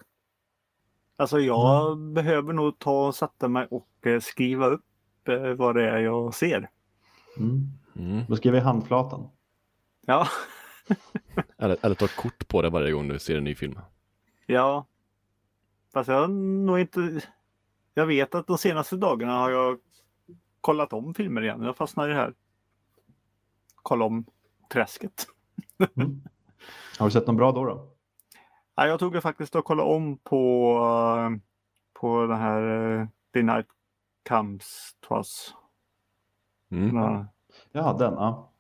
Alltså jag behöver nog ta och sätta mig och eh, skriva upp eh, vad det är jag ser. Mm. Mm. Då skriver vi handflatan. Ja, Eller, eller ta kort på det varje gång du ser en ny film. ja. Fast jag har nog inte... Jag vet att de senaste dagarna har jag kollat om filmer igen. Jag fastnar i det här. Kolla om träsket. Mm. Har du sett något bra då? då? Ja, jag tog ju faktiskt och kollade om på, eh, på den här uh, The Night Comes To Us. Mm. Ja. Ja, den. Ja.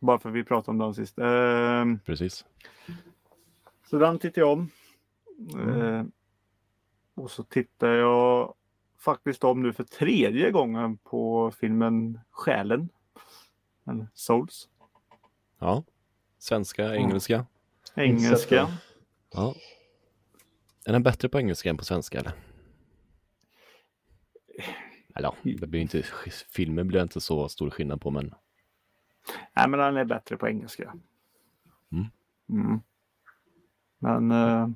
Bara för vi pratade om den sist. Eh, Precis. så den tittar jag om. Eh, och så tittar jag faktiskt om nu för tredje gången på filmen Själen. Eller Souls. Ja. Svenska, engelska. Engelska. Ja. Är den bättre på engelska än på svenska eller? Eller ja, det blir inte, filmen blir inte så stor skillnad på men Nej, men den är bättre på engelska. Mm. Mm. Men eh,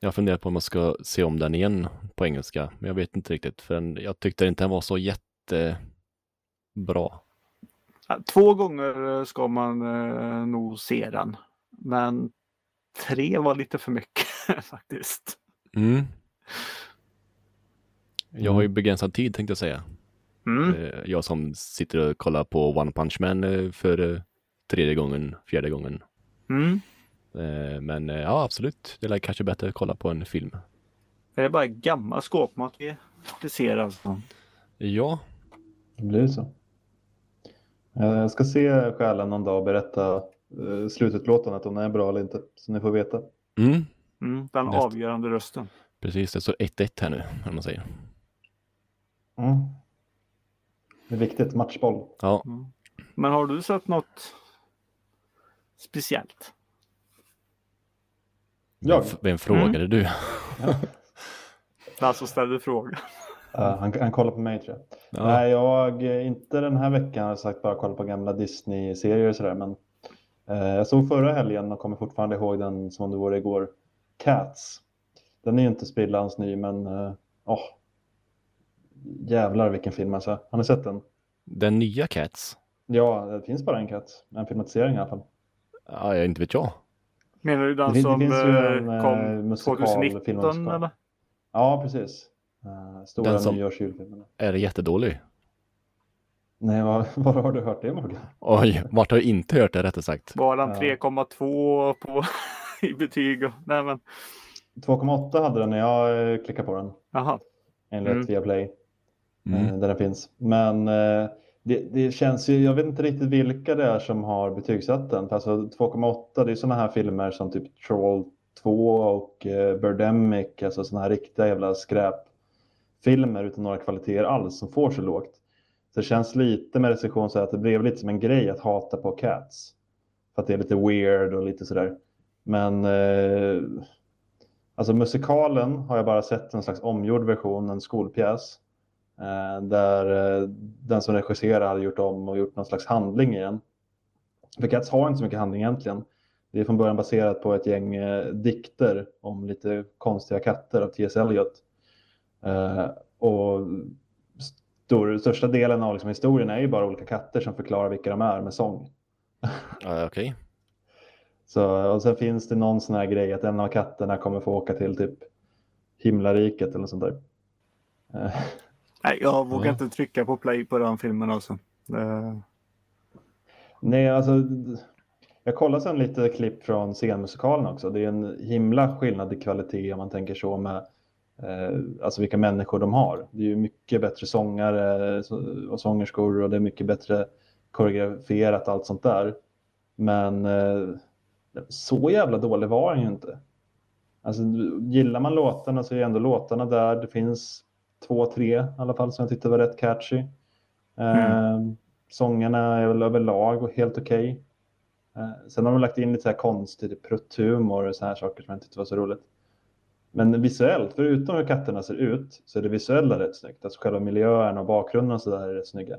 jag funderar på om jag ska se om den igen på engelska. Men jag vet inte riktigt för jag tyckte inte den var så jättebra. två gånger ska man eh, nog se den. Men tre var lite för mycket faktiskt. Mm. Jag har ju begränsad tid tänkte jag säga. Mm. Eh, Jag som sitter och kollar på One Punch Man eh, för eh, tredje gången, fjärde gången. Mm. Men ja, absolut. Det är kanske bättre att kolla på en film. Det är bara gammal skåpmat vi, ser alltså. Ja, Det blir så. Jag ska se själen någon dag och berätta slututlåtandet om den är bra eller inte. Så ni får veta. mm. Mm. Den Nästa. avgörande rösten. precis. Det står 1-1 här nu, om man säger. Mm. Det är viktigt, matchboll. Ja, Men har du sett något speciellt? Jag? vem, frågade du? Alltså ställde frågan. Eh, han, han kollar på mig tror jag. Ja. Nej, jag eh, inte den här veckan har jag sagt bara kolla på gamla Disney-serier och sådär. Men eh, jag såg förra helgen och kommer fortfarande ihåg den som om det vore igår. Cats. Den är ju inte sprillans ny, men eh, åh, jävlar vilken film alltså. Har ni sett den? Den nya Cats? Ja, det finns bara en Cats. En filmatisering i alla fall. Ja, jag inte vet jag. Menar du den Det det som ju eh, en, eh, kom musikal, 2019 filmmusikal. eller? Ja, precis. Uh, stora Den som-. Är det jättedålig? Nej, var, var har du hört det Morgan? Oj, vart har jag inte hört det rättare sagt? Var den Ja. 3,2 på i betyg? och- Nej men, 2,8 hade den när jag eh, klickade på den. jaha. Enligt Mm. Viaplay. Mm. eh, där den finns. Men eh, det, det känns ju, jag vet inte riktigt vilka det är som har betygsatt den. Alltså 2,8 det är sådana här filmer som typ Troll 2 och eh, Birdemic, alltså sådana här riktiga jävla skräpfilmer utan några kvaliteter alls som får så lågt. Så det känns lite med recension så att det blev lite som en grej att hata på Cats. För att det är lite weird och lite sådär. Men eh, alltså musikalen har jag bara sett en slags omgjord version, en skolpjäs. Eh, där eh, den som regisserar hade gjort om och gjort någon slags handling igen. För Cats har inte så mycket handling egentligen. Det är från början baserat på ett gäng eh, dikter om lite konstiga katter av T.S. Eliot. Och stor, största delen av liksom, historien är ju bara olika katter som förklarar vilka de är med sång. Okej. Så, och sen finns det någon sån här grej att en av katterna kommer få åka till typ himlariket eller något sånt där. Nej, jag vågar Ja. inte trycka på play på den filmen alltså. Det- Nej, alltså jag kollade sen lite klipp från scenmusikalen också. Det är en himla skillnad i kvalitet om man tänker så med eh, alltså vilka människor de har. Det är ju mycket bättre sångare så- och sångerskor och det är mycket bättre koreograferat allt sånt där. Men eh, så jävla dålig var den ju inte. Alltså, gillar man låtarna så är ändå låtarna där. Det finns två, tre i alla fall som jag tyckte var rätt catchy. Eh, Sångerna är väl överlag och helt okej. Eh, sen har de lagt in lite så här konstig prutthumor och så här saker som jag tyckte var så roligt. Men visuellt, förutom hur katterna ser ut, så är det visuella rätt snyggt. Alltså själva miljön och bakgrunden och så där är rätt snygga.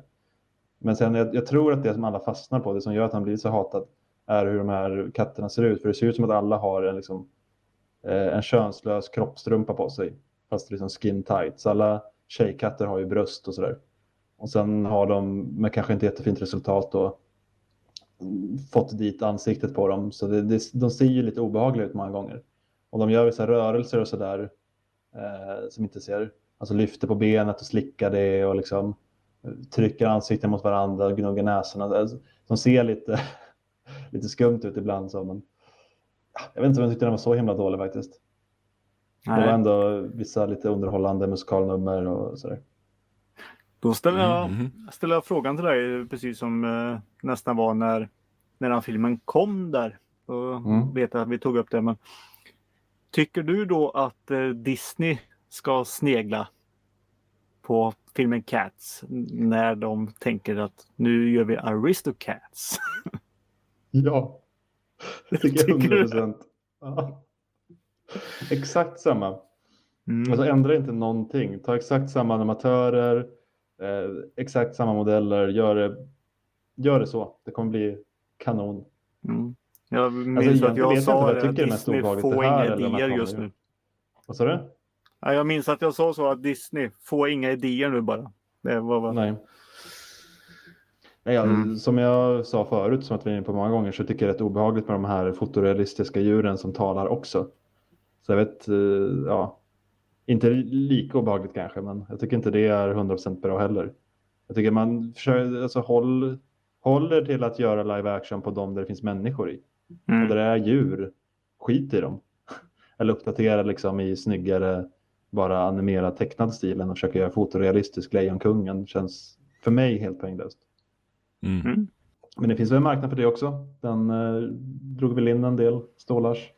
Men sen jag, jag tror att det som alla fastnar på, det som gör att han blir så hatad, är hur de här katterna ser ut. För det ser ut som att alla har en, liksom, eh, en könslös kroppstrumpa på sig. Fast liksom skin tight. Så alla tjejkatter har ju bröst och sådär. Och sen har de, med kanske inte jättefint resultat då, fått dit ansiktet på dem. Så det, det, de ser ju lite obehagliga ut många gånger. Och de gör vissa rörelser och sådär eh, som inte ser, alltså lyfter på benet och slickar det och liksom eh, trycker ansikten mot varandra och gnuggar näsorna. Alltså, alltså, de ser lite, lite skumt ut ibland. Så, men, jag vet inte om jag tyckte den var så himla dålig faktiskt. Det var Nej, ändå vissa lite underhållande musikalnummer och sådär. då ställer jag, Mhm. ställer jag frågan till dig precis som eh, nästan var när när den filmen kom där. Så Mm. vet jag att vi tog upp det. Men tycker du då att eh, Disney ska snegla på filmen Cats när de tänker att nu gör vi Aristocats? Ja, det tycker jag Tycker du? 100 procent. Ja. Exakt samma. Mm. Alltså ändra inte någonting. Ta exakt samma animatörer, eh, exakt samma modeller. Gör det, gör det så. Det kommer bli kanon. Mm. Jag minns Alltså, att jag jag sa jag det, att Disney får inga idéer just nu. Vad sa du? Ja, jag minns att jag sa så att Disney får inga idéer nu bara. Det var bara... Nej. Nej, ja, Mm. Som jag sa förut, som att vi är inne på många gånger, så tycker jag det är rätt obehagligt med de här fotorealistiska djuren som talar också. Så jag vet, eh, ja, inte lika obehagligt kanske, men jag tycker inte det är 100% bra heller. Jag tycker man försöker, alltså håll, håller till att göra live action på dem där det finns människor i. Och Mm. där det är djur, skit i dem. Eller uppdatera liksom i snyggare, bara animerad tecknad stil än att försöka göra fotorealistisk Lejonkungen. Känns för mig helt poänglöst. Mm. Mm. Men det finns väl en marknad för det också. Den eh, drog väl in en del stålars.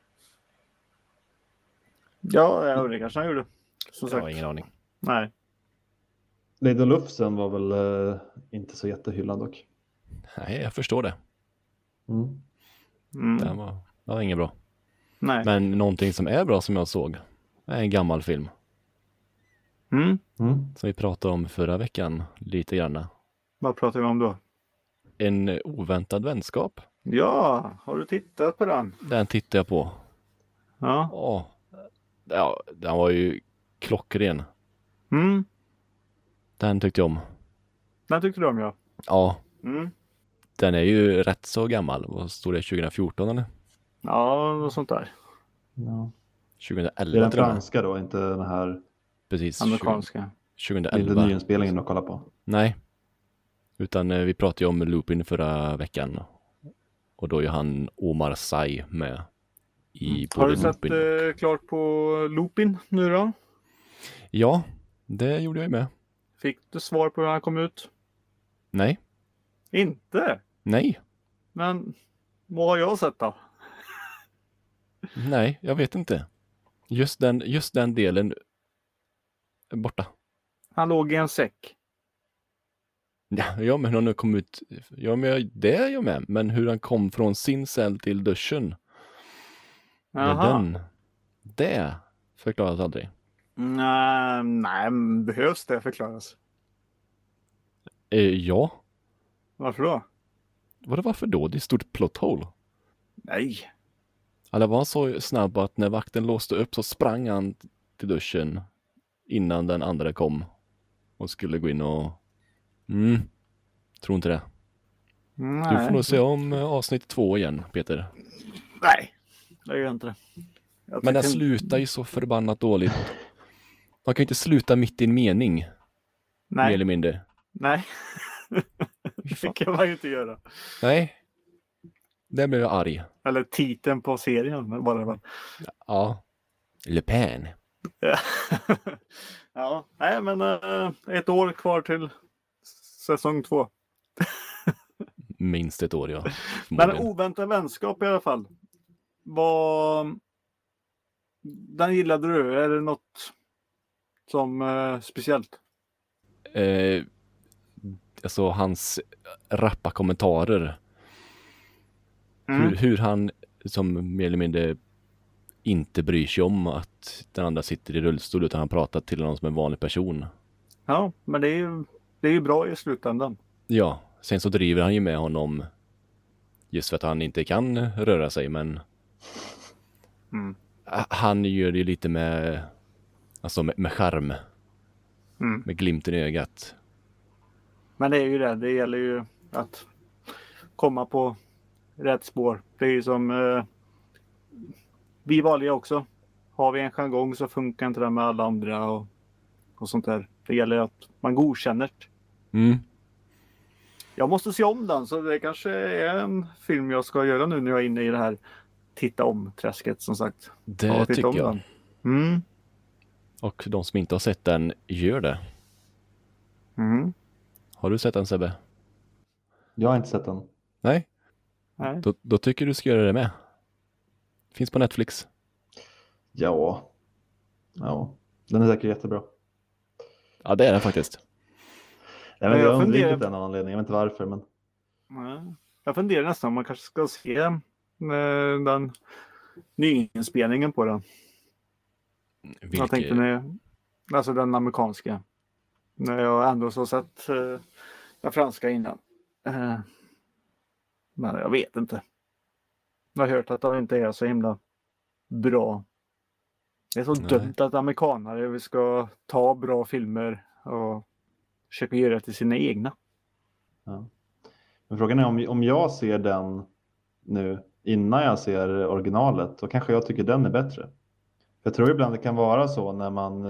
Ja, det kanske han gjorde. Som Jag har sagt. ingen aning. Nej. Lady Lufsen var väl eh, inte så jättehyllad dock. Nej, jag förstår det. Mm. Mm. Det var, det var inget bra. Nej. Men någonting som är bra som jag såg är en gammal film Mm. Mm. som vi pratade om förra veckan lite grann. Vad pratar vi om då? En oväntad vänskap. Ja, har du tittat på den? Den tittade jag på. Ja. Åh, ja, den var ju klockren. Mm. Den tyckte jag om. Den tyckte du om ja. Ja, Mm. den är ju rätt så gammal. Vad stod det? 2014 eller? Ja, något sånt där. Ja. Det är 2011 den tror jag. franska då, inte den här Precis. Amerikanska. 20- inte 2011. nyinspelningen att kolla på. Nej. Utan eh, vi pratade ju om Lupin förra veckan. Och då är han Omar Sy med. I Har både du sett eh, klart på Lupin nu då? Ja, det gjorde jag ju med. Fick du svar på hur han kom ut? Nej, Inte? nej, Men vad har jag sett då? nej, jag vet inte. Just den, just den delen borta. Han låg i en säck. Ja, ja men han kom ut. Ja, men jag, det är jag med. Men hur han kom från sin cell till duschen. Jaha. den. Det förklaras aldrig. Nej, nej, men behövs det förklaras? Eh, ja, Varför då? Vadå, varför då? Det är ett stort plot hole. Nej. Eller var han så snabb att när vakten låste upp så sprang han till duschen innan den andra kom och skulle gå in och... Mm, tror inte det. Nej. Du får nog se om eh, avsnitt två igen, Peter. Nej, det gör inte. Jag Men den tycker- slutar ju så förbannat dåligt. Man kan ju inte sluta mitt i en mening, mer Nej, eller mindre. nej. Fy det fan. kan man ju inte göra. Nej. Där blev jag arg. Eller titeln på serien. Bara väl. Ja. Le Pen. ja, nej men eh, ett år kvar till säsong två. Minst ett år, ja. Men Förmodligen. oväntad vänskap i alla fall. Vad... Den gillade du? Är det något som eh, speciellt? eh, alltså hans rappa kommentarer. Mm. Hur, hur han som mer eller mindre inte bryr sig om att den andra sitter i rullstol utan han pratar till honom som en vanlig person. Ja, men det är ju det är ju bra i slutändan. Ja, sen så driver han ju med honom just för att han inte kan röra sig men Mm. han gör det ju lite med alltså med, med charm, Mm. med glimten i ögat. Men det är ju det. Det gäller ju att komma på rätt spår. Det är ju som eh, vi vanliga också. Har vi en jargong så funkar inte det med alla andra och, och sånt där. Det gäller att man godkänner. Mm. Jag måste se om den så det kanske är en film jag ska göra nu när jag är inne i det här titta om-träsket som sagt. Det Ja, tycker jag. Mm. Och de som inte har sett den, gör det. Mm. Har du sett den Sebbe? Jag har inte sett den. Nej? Nej. Då, då tycker du ska göra det med. Finns på Netflix. Ja. Ja, den är säkert jättebra. Ja, det är den faktiskt. Jag, Men jag har undvikit den av någon anledning, jag vet inte varför. Men... Nej. Jag funderar nästan om man kanske ska se den nyinspelningen på den. Vilket, Jag tänkte när, alltså den amerikanska. När jag ändå så sett eh, den franska innan. Eh, men jag vet inte. Jag har hört att de inte är så himla bra. Det är så Nej. dumt att amerikanare ska ta bra filmer och försöka göra till sina egna. Ja. Men frågan är om, om jag ser den nu innan jag ser originalet, då kanske jag tycker den är bättre. Jag tror ibland det kan vara så när man,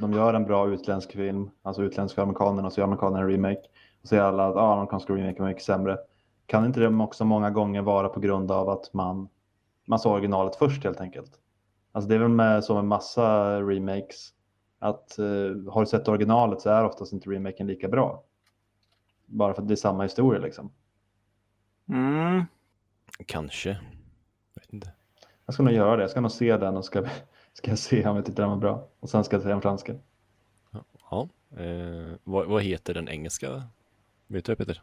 de gör en bra utländsk film, alltså utländska amerikanerna och så gör amerikanerna en remake. Och säger alla att ah, amerikanska remake är mycket sämre. Kan inte det också många gånger vara på grund av att man, man såg originalet först helt enkelt? Alltså det är väl med, så med massa remakes, att eh, har du sett originalet så är oftast inte remaken lika bra. Bara för att det är samma historia liksom. Mm. Kanske. Jag vet inte. Jag ska nog göra det. Jag ska nog se den och ska, ska jag se om jag tyckte den var bra. Och sen ska jag se den franska. Ja. Eh, vad, vad heter den engelska? Vet du det Peter?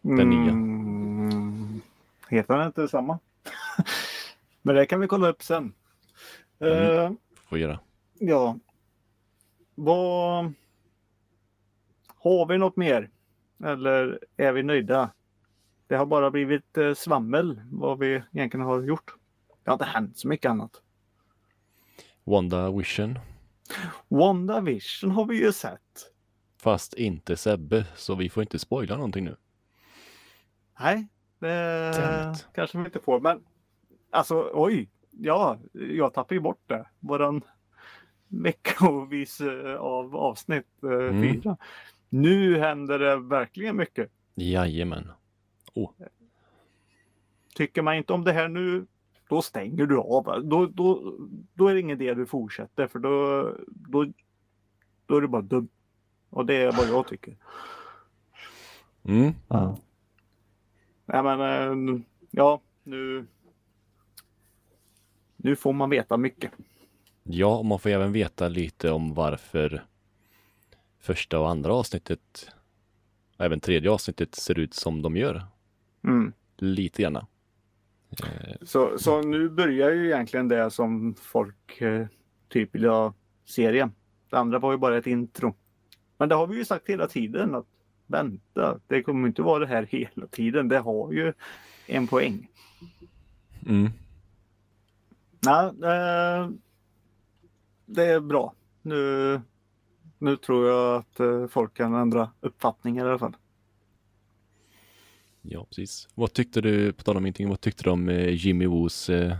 Den nya. Mm. Heter den inte samma? Men det kan vi kolla upp sen. Mm. Eh, Får göra. ja. Vad... Har vi något mer? Eller är vi nöjda? Det har bara blivit eh, svammel vad vi egentligen har gjort. Det har inte hänt så mycket annat. Wanda Vision. WandaVision har vi ju sett. Fast inte Sebbe, så vi får inte spoila någonting nu. Nej, det it. kanske vi inte får. Men alltså oj, ja, jag tappar ju bort det. Våran veckovis eh, av avsnitt eh, Mm. fyra. Nu händer det verkligen mycket. Jajamän. Tycker man inte om det här nu, då stänger du av. Då, då, då är det ingen idé du fortsätter för då, då, då är du bara dum. Och det är vad jag tycker. Mm. Ja. Nej men eh, ja, nu. Nu får man veta mycket. Ja, och man får även veta lite om varför första och andra avsnittet, och även tredje avsnittet ser ut som de gör. Mm. Lite grann. Så, så nu börjar ju egentligen det som folk eh, typ vill ha serien. Det andra var ju bara ett intro. Men det har vi ju sagt hela tiden att vänta, det kommer inte vara det här hela tiden. Det har ju en poäng. Mm. Nej, eh, det är bra. Nu, nu tror jag att eh, folk kan ändra uppfattningar i alla fall. Ja, precis. Vad tyckte du, på tal om ingenting, vad tyckte du om eh, Jimmy Woos eh,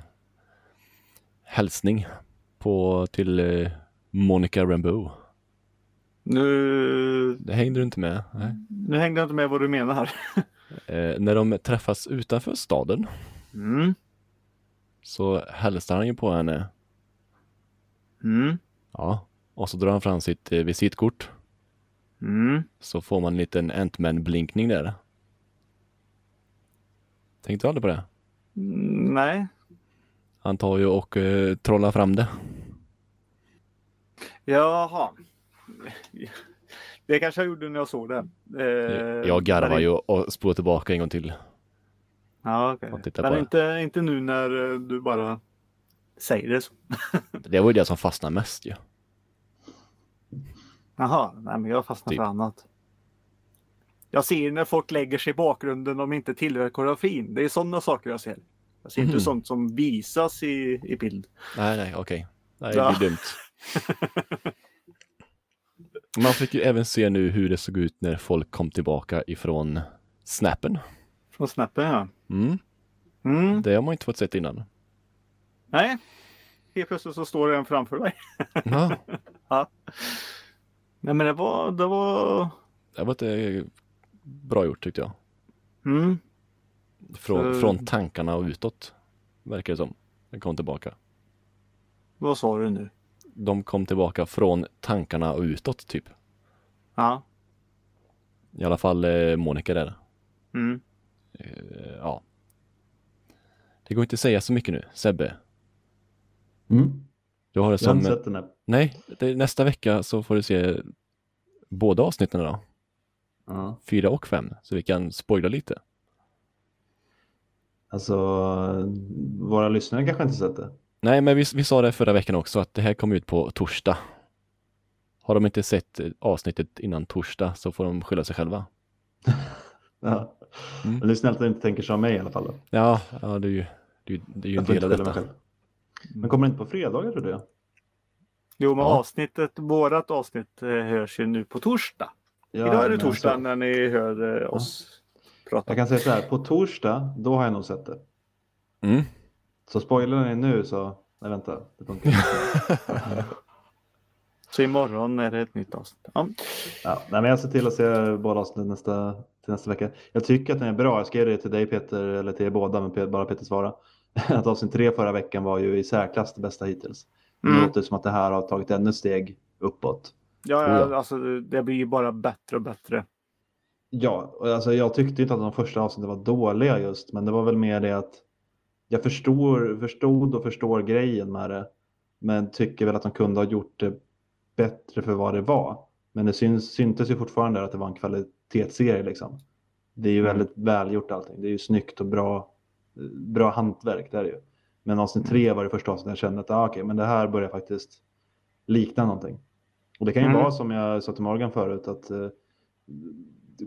hälsning på, till eh, Monica Rambeau? Nu, Det hängde du inte med? Nej. nu hängde jag inte med vad du menar. Eh, när de träffas utanför staden Mm, så hälsar han ju på henne. mm, Ja, och så drar han fram sitt eh, visitkort. mm. Så får man en liten Ant-Man-blinkning där. Tänkte du aldrig på det? Mm, Nej, Han tar ju och eh, trollar fram det. Jaha. Det kanske jag gjorde när jag såg det. Eh, jag garvar ju och spolar tillbaka en gång till. Ja, okej. tittar Men inte, inte nu när eh, du bara säger det så. Det var ju det som fastnade mest ju. Jaha, nej men jag fastnar Typ. för annat. Jag ser när folk lägger sig i bakgrunden om inte tillhör koreografin. Det är sådana saker jag ser. Jag ser Mhm. inte sånt som visas i, i bild. Nej, nej, okej. Ja. det blir dumt. Man fick ju även se nu hur det såg ut när folk kom tillbaka ifrån snappen. Från snappen ja. Mm, Mm. det har man inte fått sett innan. Nej. Helt plötsligt så står det en framför dig. Ja, Nej men det var, det var... det var inte bra gjort tyckte jag. Mm. Från, Så- från tankarna och utåt, verkar det som. Den kom tillbaka. Vad sa du nu? De kom tillbaka från tankarna och utåt typ. Ja. I alla fall eh, Monica där. Mm. eh, ja. Det går inte att säga så mycket nu, Sebbe. Mm. Du har det Jag har som... inte sett den än. Nej, det, nästa vecka så får du se båda avsnitten då. Ja. Fyra och fem, så vi kan spoila lite. Alltså, våra lyssnare kanske inte sett det. Nej, men vi, vi sa det förra veckan också att det här kommer ut på torsdag. Har de inte sett avsnittet innan torsdag så får de skylla sig själva. Ja. Mm. Men det är snällt att du inte tänker som mig i alla fall. Då. Ja, ja det är ju, det är, det är ju en del av detta. själv. Men kommer det inte på fredagar tror du? Jo, men Ja. avsnittet, vårat avsnitt eh, hörs ju nu på torsdag. Ja, Idag är det men torsdag alltså, när ni hör eh, oss prata. Jag kan säga så här, på torsdag, då har jag nog sett det. Mm. Så spoilar ni nu så, nej vänta, det funkar. Så imorgon är det ett nytt avsnitt. Ja. Ja, nej, men jag ser till att se båda avsnitt nästa, till nästa vecka. Jag tycker att den är bra. Jag skrev det till dig Peter, eller till er båda, men bara Peter svara. Att avsnitt tre förra veckan var ju i särklass det bästa hittills. Det Mm. låter som att det här har tagit ännu ett steg uppåt. Ja, Oh, ja, alltså det blir ju bara bättre och bättre. Ja, alltså jag tyckte inte att de första avsnitten var dåliga just, men det var väl mer det att jag förstår, förstod och förstår grejen med det, men tycker väl att de kunde ha gjort det bättre för vad det var. Men det syns, syntes ju fortfarande att det var en kvalitetsserie liksom. Det är ju Mm. väldigt välgjort allting. Det är ju snyggt och bra, bra hantverk, det är ju. Men avsnitt tre var det första avsnittet jag kände att ah, okej, men det här börjar faktiskt likna någonting. Och det kan ju Mm. vara som jag sa till Morgan förut att eh,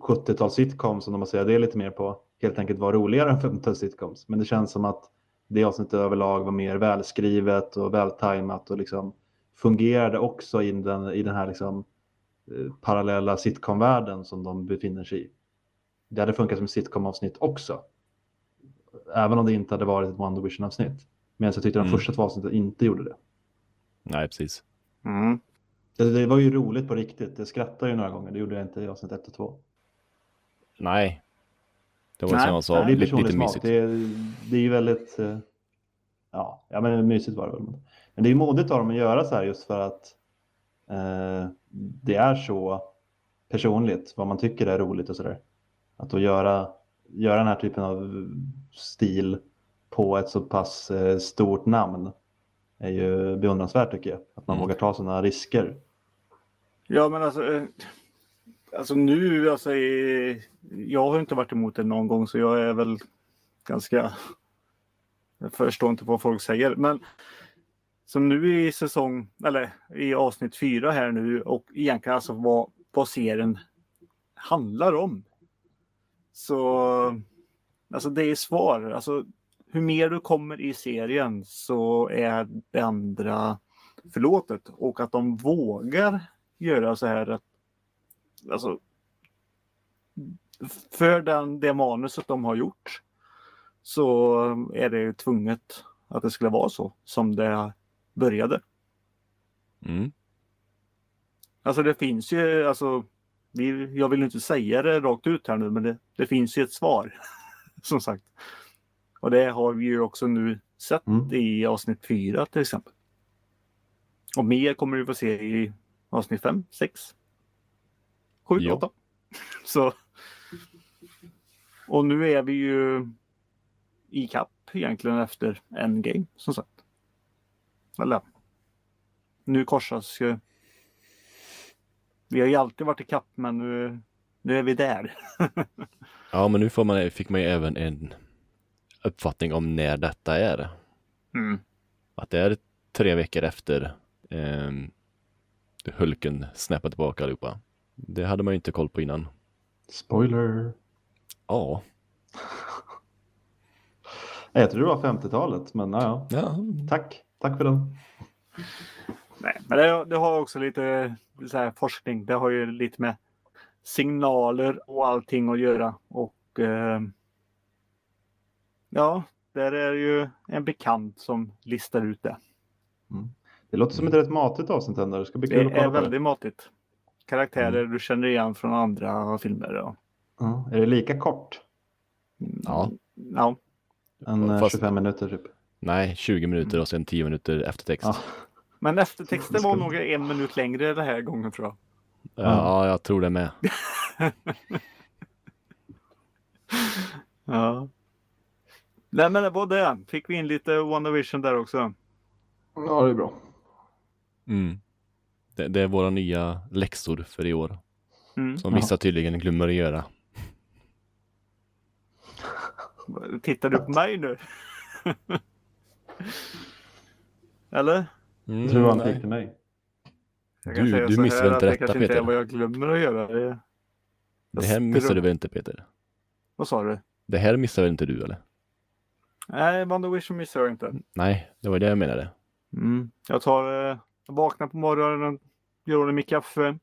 70-tals sitcoms, om man säger det lite mer på, helt enkelt var roligare än 50-tals sitcoms. Men det känns som att det avsnittet överlag var mer välskrivet och vältajmat och liksom fungerade också i den, i den här liksom, eh, parallella sitcom-världen som de befinner sig i. Det hade funkat som sitcom-avsnitt också. Även om det inte hade varit ett One Division-avsnitt. Men jag tyckte de Mm. första två avsnitten inte gjorde det. Nej, precis. Mm. Det. Det var ju roligt på riktigt. Jag skrattade ju några gånger. Det gjorde jag inte i avsnitt 1 och 2. Nej. Det var Nej, som jag sa, det är lite, lite mysigt. Det är, det är ju väldigt... eh, Ja, ja men mysigt var det väl. Men det är ju modigt av dem att göra så här just för att eh, det är så personligt vad man tycker är roligt och sådär. Att då göra, göra den här typen av stil på ett så pass eh, stort namn är ju beundransvärt tycker jag. Att man Mm. vågar ta sådana risker. Ja, men alltså, eh, alltså nu, alltså, jag har inte varit emot det någon gång så jag är väl ganska, jag förstår inte vad folk säger, men som nu i säsong, eller i avsnitt fyra här nu och egentligen alltså vad, vad serien handlar om. Så, alltså det är svar, alltså hur mer du kommer i serien så är det andra förlåtet och att de vågar göra så här att alltså för den, det manuset de har gjort så är det ju tvunget att det skulle vara så som det började. Mm. Alltså det finns ju, alltså, jag vill inte säga det rakt ut här nu, men det, det finns ju ett svar. som sagt. Och det har vi ju också nu sett Mm. i avsnitt fyra till exempel. Och mer kommer vi få se i avsnitt fem, sex, sju, Ja. åtta. Så. Och nu är vi ju i kapp egentligen efter Endgame som sagt. Eller nu korsas ju. Vi har ju alltid varit i kapp men nu, nu är vi där. Ja, men nu får man, fick man ju även en uppfattning om när detta är. Mm. Att det är tre veckor efter eh, Hulken snappar tillbaka allihopa. Det hade man ju inte koll på innan. Spoiler! Ja, Jag tror det var 50-talet, men ja, ja. ja. tack. Tack för den. Nej, men det, det har också lite så här, forskning. Det har ju lite med signaler och allting att göra. Och eh, ja, där är ju en bekant som listar ut det. Det låter som ett rätt matigt avsnitt ändå. Det ska bli Det kul att är på det. väldigt matigt. Karaktärer du känner igen från andra filmer. Ja. Ja, är det lika kort? Ja. ja. En eh, Fast- 25 minuter typ? Nej, 20 minuter och sen 10 minuter eftertext. Ja. Men eftertexten var nog en minut längre den här gången tror jag. Ja, jag tror det med. Ja. Nej men det var det. Fick vi in lite WandaVision där också. Ja, det är bra. Mm. Det, det är våra nya läxor för i år. Mm. Som vissa tydligen glömmer att göra. Tittar du på mig nu? Eller? Mm, tror han fick till mig. Du- du här väl inte det detta, kanske inte är Peter? vad jag glömmer att göra. Det... Det här missade du väl inte Peter? Vad sa du? Det här missar väl inte du eller? Nej, WandaVision missar jag inte. Nej, det var det jag menade. Mm. Jag tar, eh, jag vaknar på morgonen, gör ordning mitt kaffe,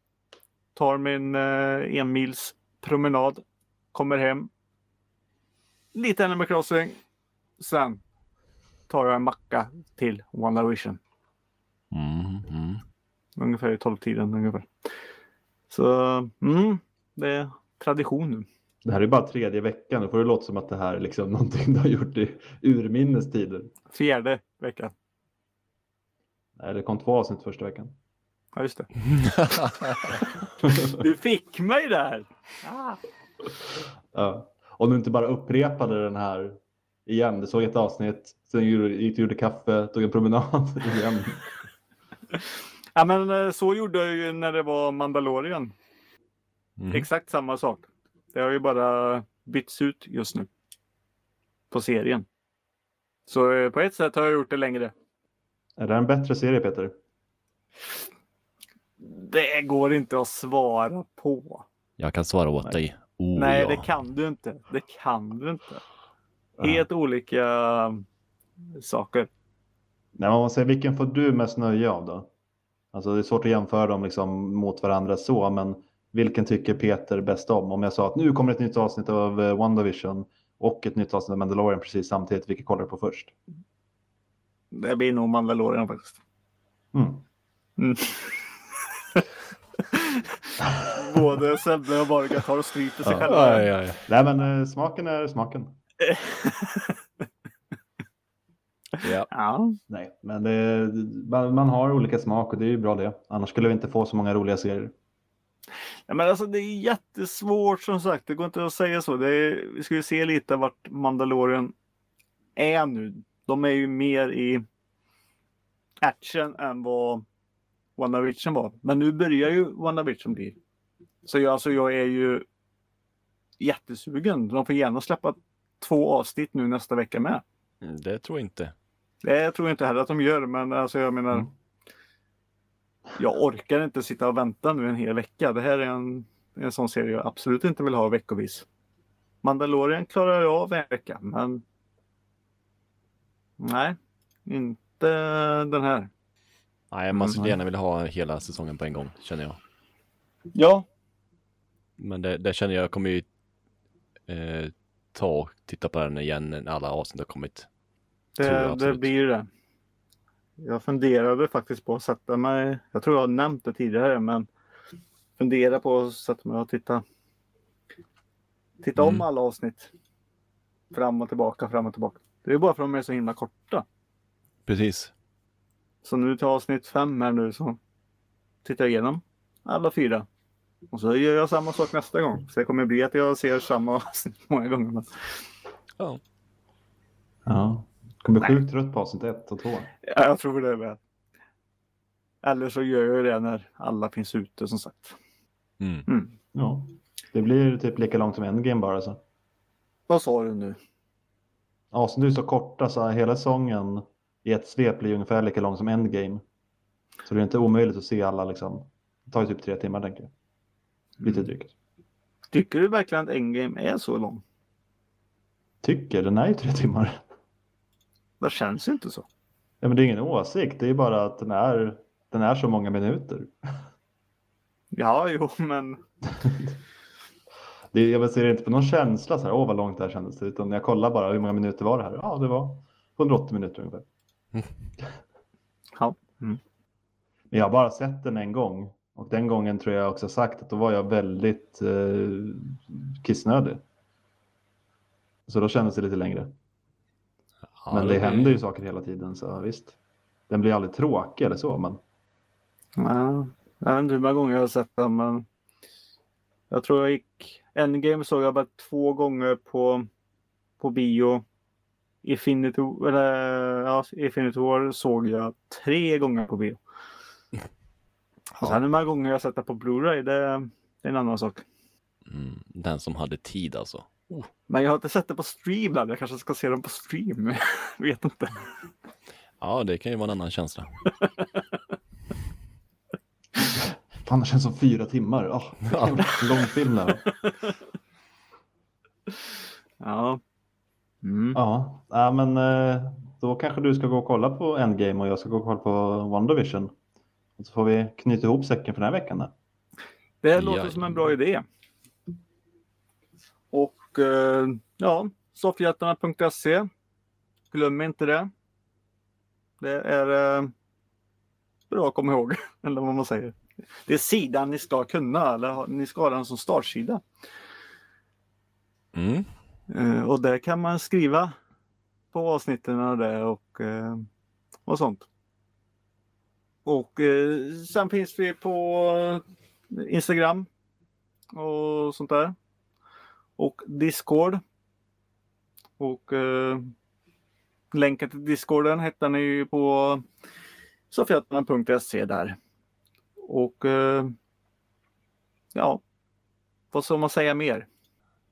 tar min eh, enmils promenad, kommer hem. Lite Animal Crossing. Sen tar jag en macka till WandaVision. Mm, mm. Ungefär i tolvtiden ungefär. Så mm, det är tradition nu. Det här är bara tredje veckan. Då får det låta som att det här är liksom någonting du har gjort i urminnes tider. Fjärde veckan. Nej, det kom två avsnitt första veckan. Ja, just det. Du fick mig där! Ah. Ja. Om du inte bara upprepade den här igen. Du såg ett avsnitt, sen gjorde- gick du och gjorde kaffe, tog en promenad igen. Ja, men eh, så gjorde jag ju när det var Mandalorian. Mm. Exakt samma sak. Det har ju bara bytts ut just nu. På serien. Så eh, på ett sätt har jag gjort det längre. Är det en bättre serie Peter? Det går inte att svara på. Jag kan svara åt Nej. dig. Oh, Nej, ja. det kan du inte. Det kan du inte. Helt olika saker. Nej, man säger vilken får du mest nöje av då? Alltså det är svårt att jämföra dem liksom mot varandra så, men vilken tycker Peter bäst om? Om jag sa att nu kommer ett nytt avsnitt av eh, WandaVision och ett nytt avsnitt av Mandalorian precis samtidigt, vilket kollar du på först? Det blir nog Mandalorian faktiskt. Mm. Mm. Både Sebbe och Borga tar och stryper sig Ja. själva. Ja, ja, ja. Nej, men eh, smaken är smaken. ja. Ja. Nej, men det, man, man har olika smak och det är ju bra det. Annars skulle vi inte få så många roliga serier. Ja, men alltså det är jättesvårt som sagt. Det går inte att säga så. Det är, vi ska ju se lite vart Mandalorian är nu. De är ju mer i action än vad WandaVision var. Men nu börjar ju WandaVision bli. Så jag, alltså, jag är ju jättesugen. De får gärna släppa två avsnitt nu nästa vecka med. Mm, Det tror jag inte. Det tror jag inte heller att de gör, men alltså jag menar. Mm. Jag orkar inte sitta och vänta nu en hel vecka. Det här är en, en sån serie jag absolut inte vill ha veckovis. Mandalorian klarar jag av en vecka, men. Nej, inte den här. Nej, man skulle Mm. gärna vilja ha hela säsongen på en gång, känner jag. Ja, Men det, det känner jag kommer ju eh, ta och titta på den igen när alla avsnitt har kommit. Jag det, det blir det. Jag funderade faktiskt på att sätta mig. Jag tror jag har nämnt det tidigare, men fundera på att sätta mig och titta. Titta om Mm. alla avsnitt. Fram och tillbaka, fram och tillbaka. Det är bara för att de är så himla korta. Precis. Så nu till avsnitt fem här nu så tittar jag igenom alla fyra. Och så gör jag samma sak nästa gång. Så det kommer bli att jag ser samma avsnitt många gånger. Men... Ja. Ja. Kommer bli sjukt trött på avsnitt ett och två. Ja, jag tror det med. Eller så gör jag det när alla finns ute som sagt. Mm. Mm. Ja. Det blir typ lika långt som Endgame bara. Så. Vad sa du nu? Avsnitt är så korta så hela säsongen i ett svep blir ungefär lika lång som Endgame. Så det är inte omöjligt att se alla liksom. Det tar ju typ tre timmar tänker jag. Lite drygt. Tycker du verkligen att Endgame är så lång? Tycker, den är ju tre timmar. Det känns ju inte så. Ja, men det är ingen åsikt, det är bara att den är, den är så många minuter. Ja, jo, men Det, jag baserar inte på någon känsla så här, åh vad långt det här kändes, det, utan jag kollar bara hur många minuter var det här? Ja, det var 180 minuter ungefär. ja. Mm. Men jag har bara sett den en gång och den gången tror jag också sagt att då var jag väldigt eh, kissnödig. Så då kändes det lite längre. Ja, men det blir- händer ju saker hela tiden så visst. Den blir aldrig tråkig eller så men Ja, jag vet inte hur många gånger jag har sett den, men jag tror jag gick... Endgame såg jag bara två gånger på på bio. Infinity, eller, ja, Infinity War såg jag tre gånger på bio. Och sen hur många gånger jag sett det på Blu-ray, det, det är en annan sak. Mm, den som hade tid alltså. Men jag har inte sett det på stream än. Jag kanske ska se den på stream. Vet inte. Ja, det kan ju vara en annan känsla. Fan, det känns som fyra timmar. Oh, lång film där. Ja. Mm. Ja, ja men eh, då kanske du ska gå och kolla på Endgame och jag ska gå och kolla på WandaVision. Och så får vi knyta ihop säcken för den här veckan. Då. Det låter som en bra idé. Och eh, ja, soffhjältarna.se. Glöm inte det. Det är eh, bra att komma ihåg, eller vad man säger. Det är sidan ni ska kunna, eller ni ska ha den som startsida. Mm. Eh, och där kan man skriva på avsnitten och det och, och sånt. Och sen finns vi på Instagram och sånt där. Och Discord. Och eh, länken till Discorden hittar ni på sofiatman.se där. Och eh, ja, vad ska man säga mer?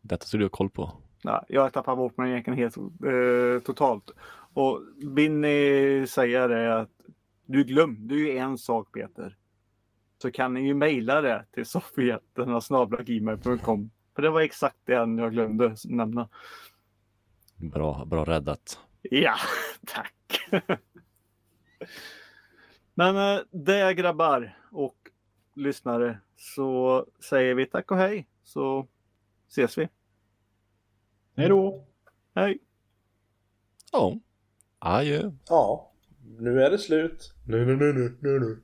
Detta ska du ha koll på. Ja, jag har tappat bort mig egentligen helt eh, totalt. Och Binny säger det att du glömde ju en sak Peter. Så kan ni ju mejla det till soffhjältarna.gmail.com. För det var exakt det jag glömde nämna. Bra, bra räddat. Ja, tack. Men eh, det grabbar och lyssnare så säger vi tack och hej så ses vi. Hej då! Hej! Ja. Adjö. Ja, nu är det slut. Nu, nu, nu, nu, nu, nu.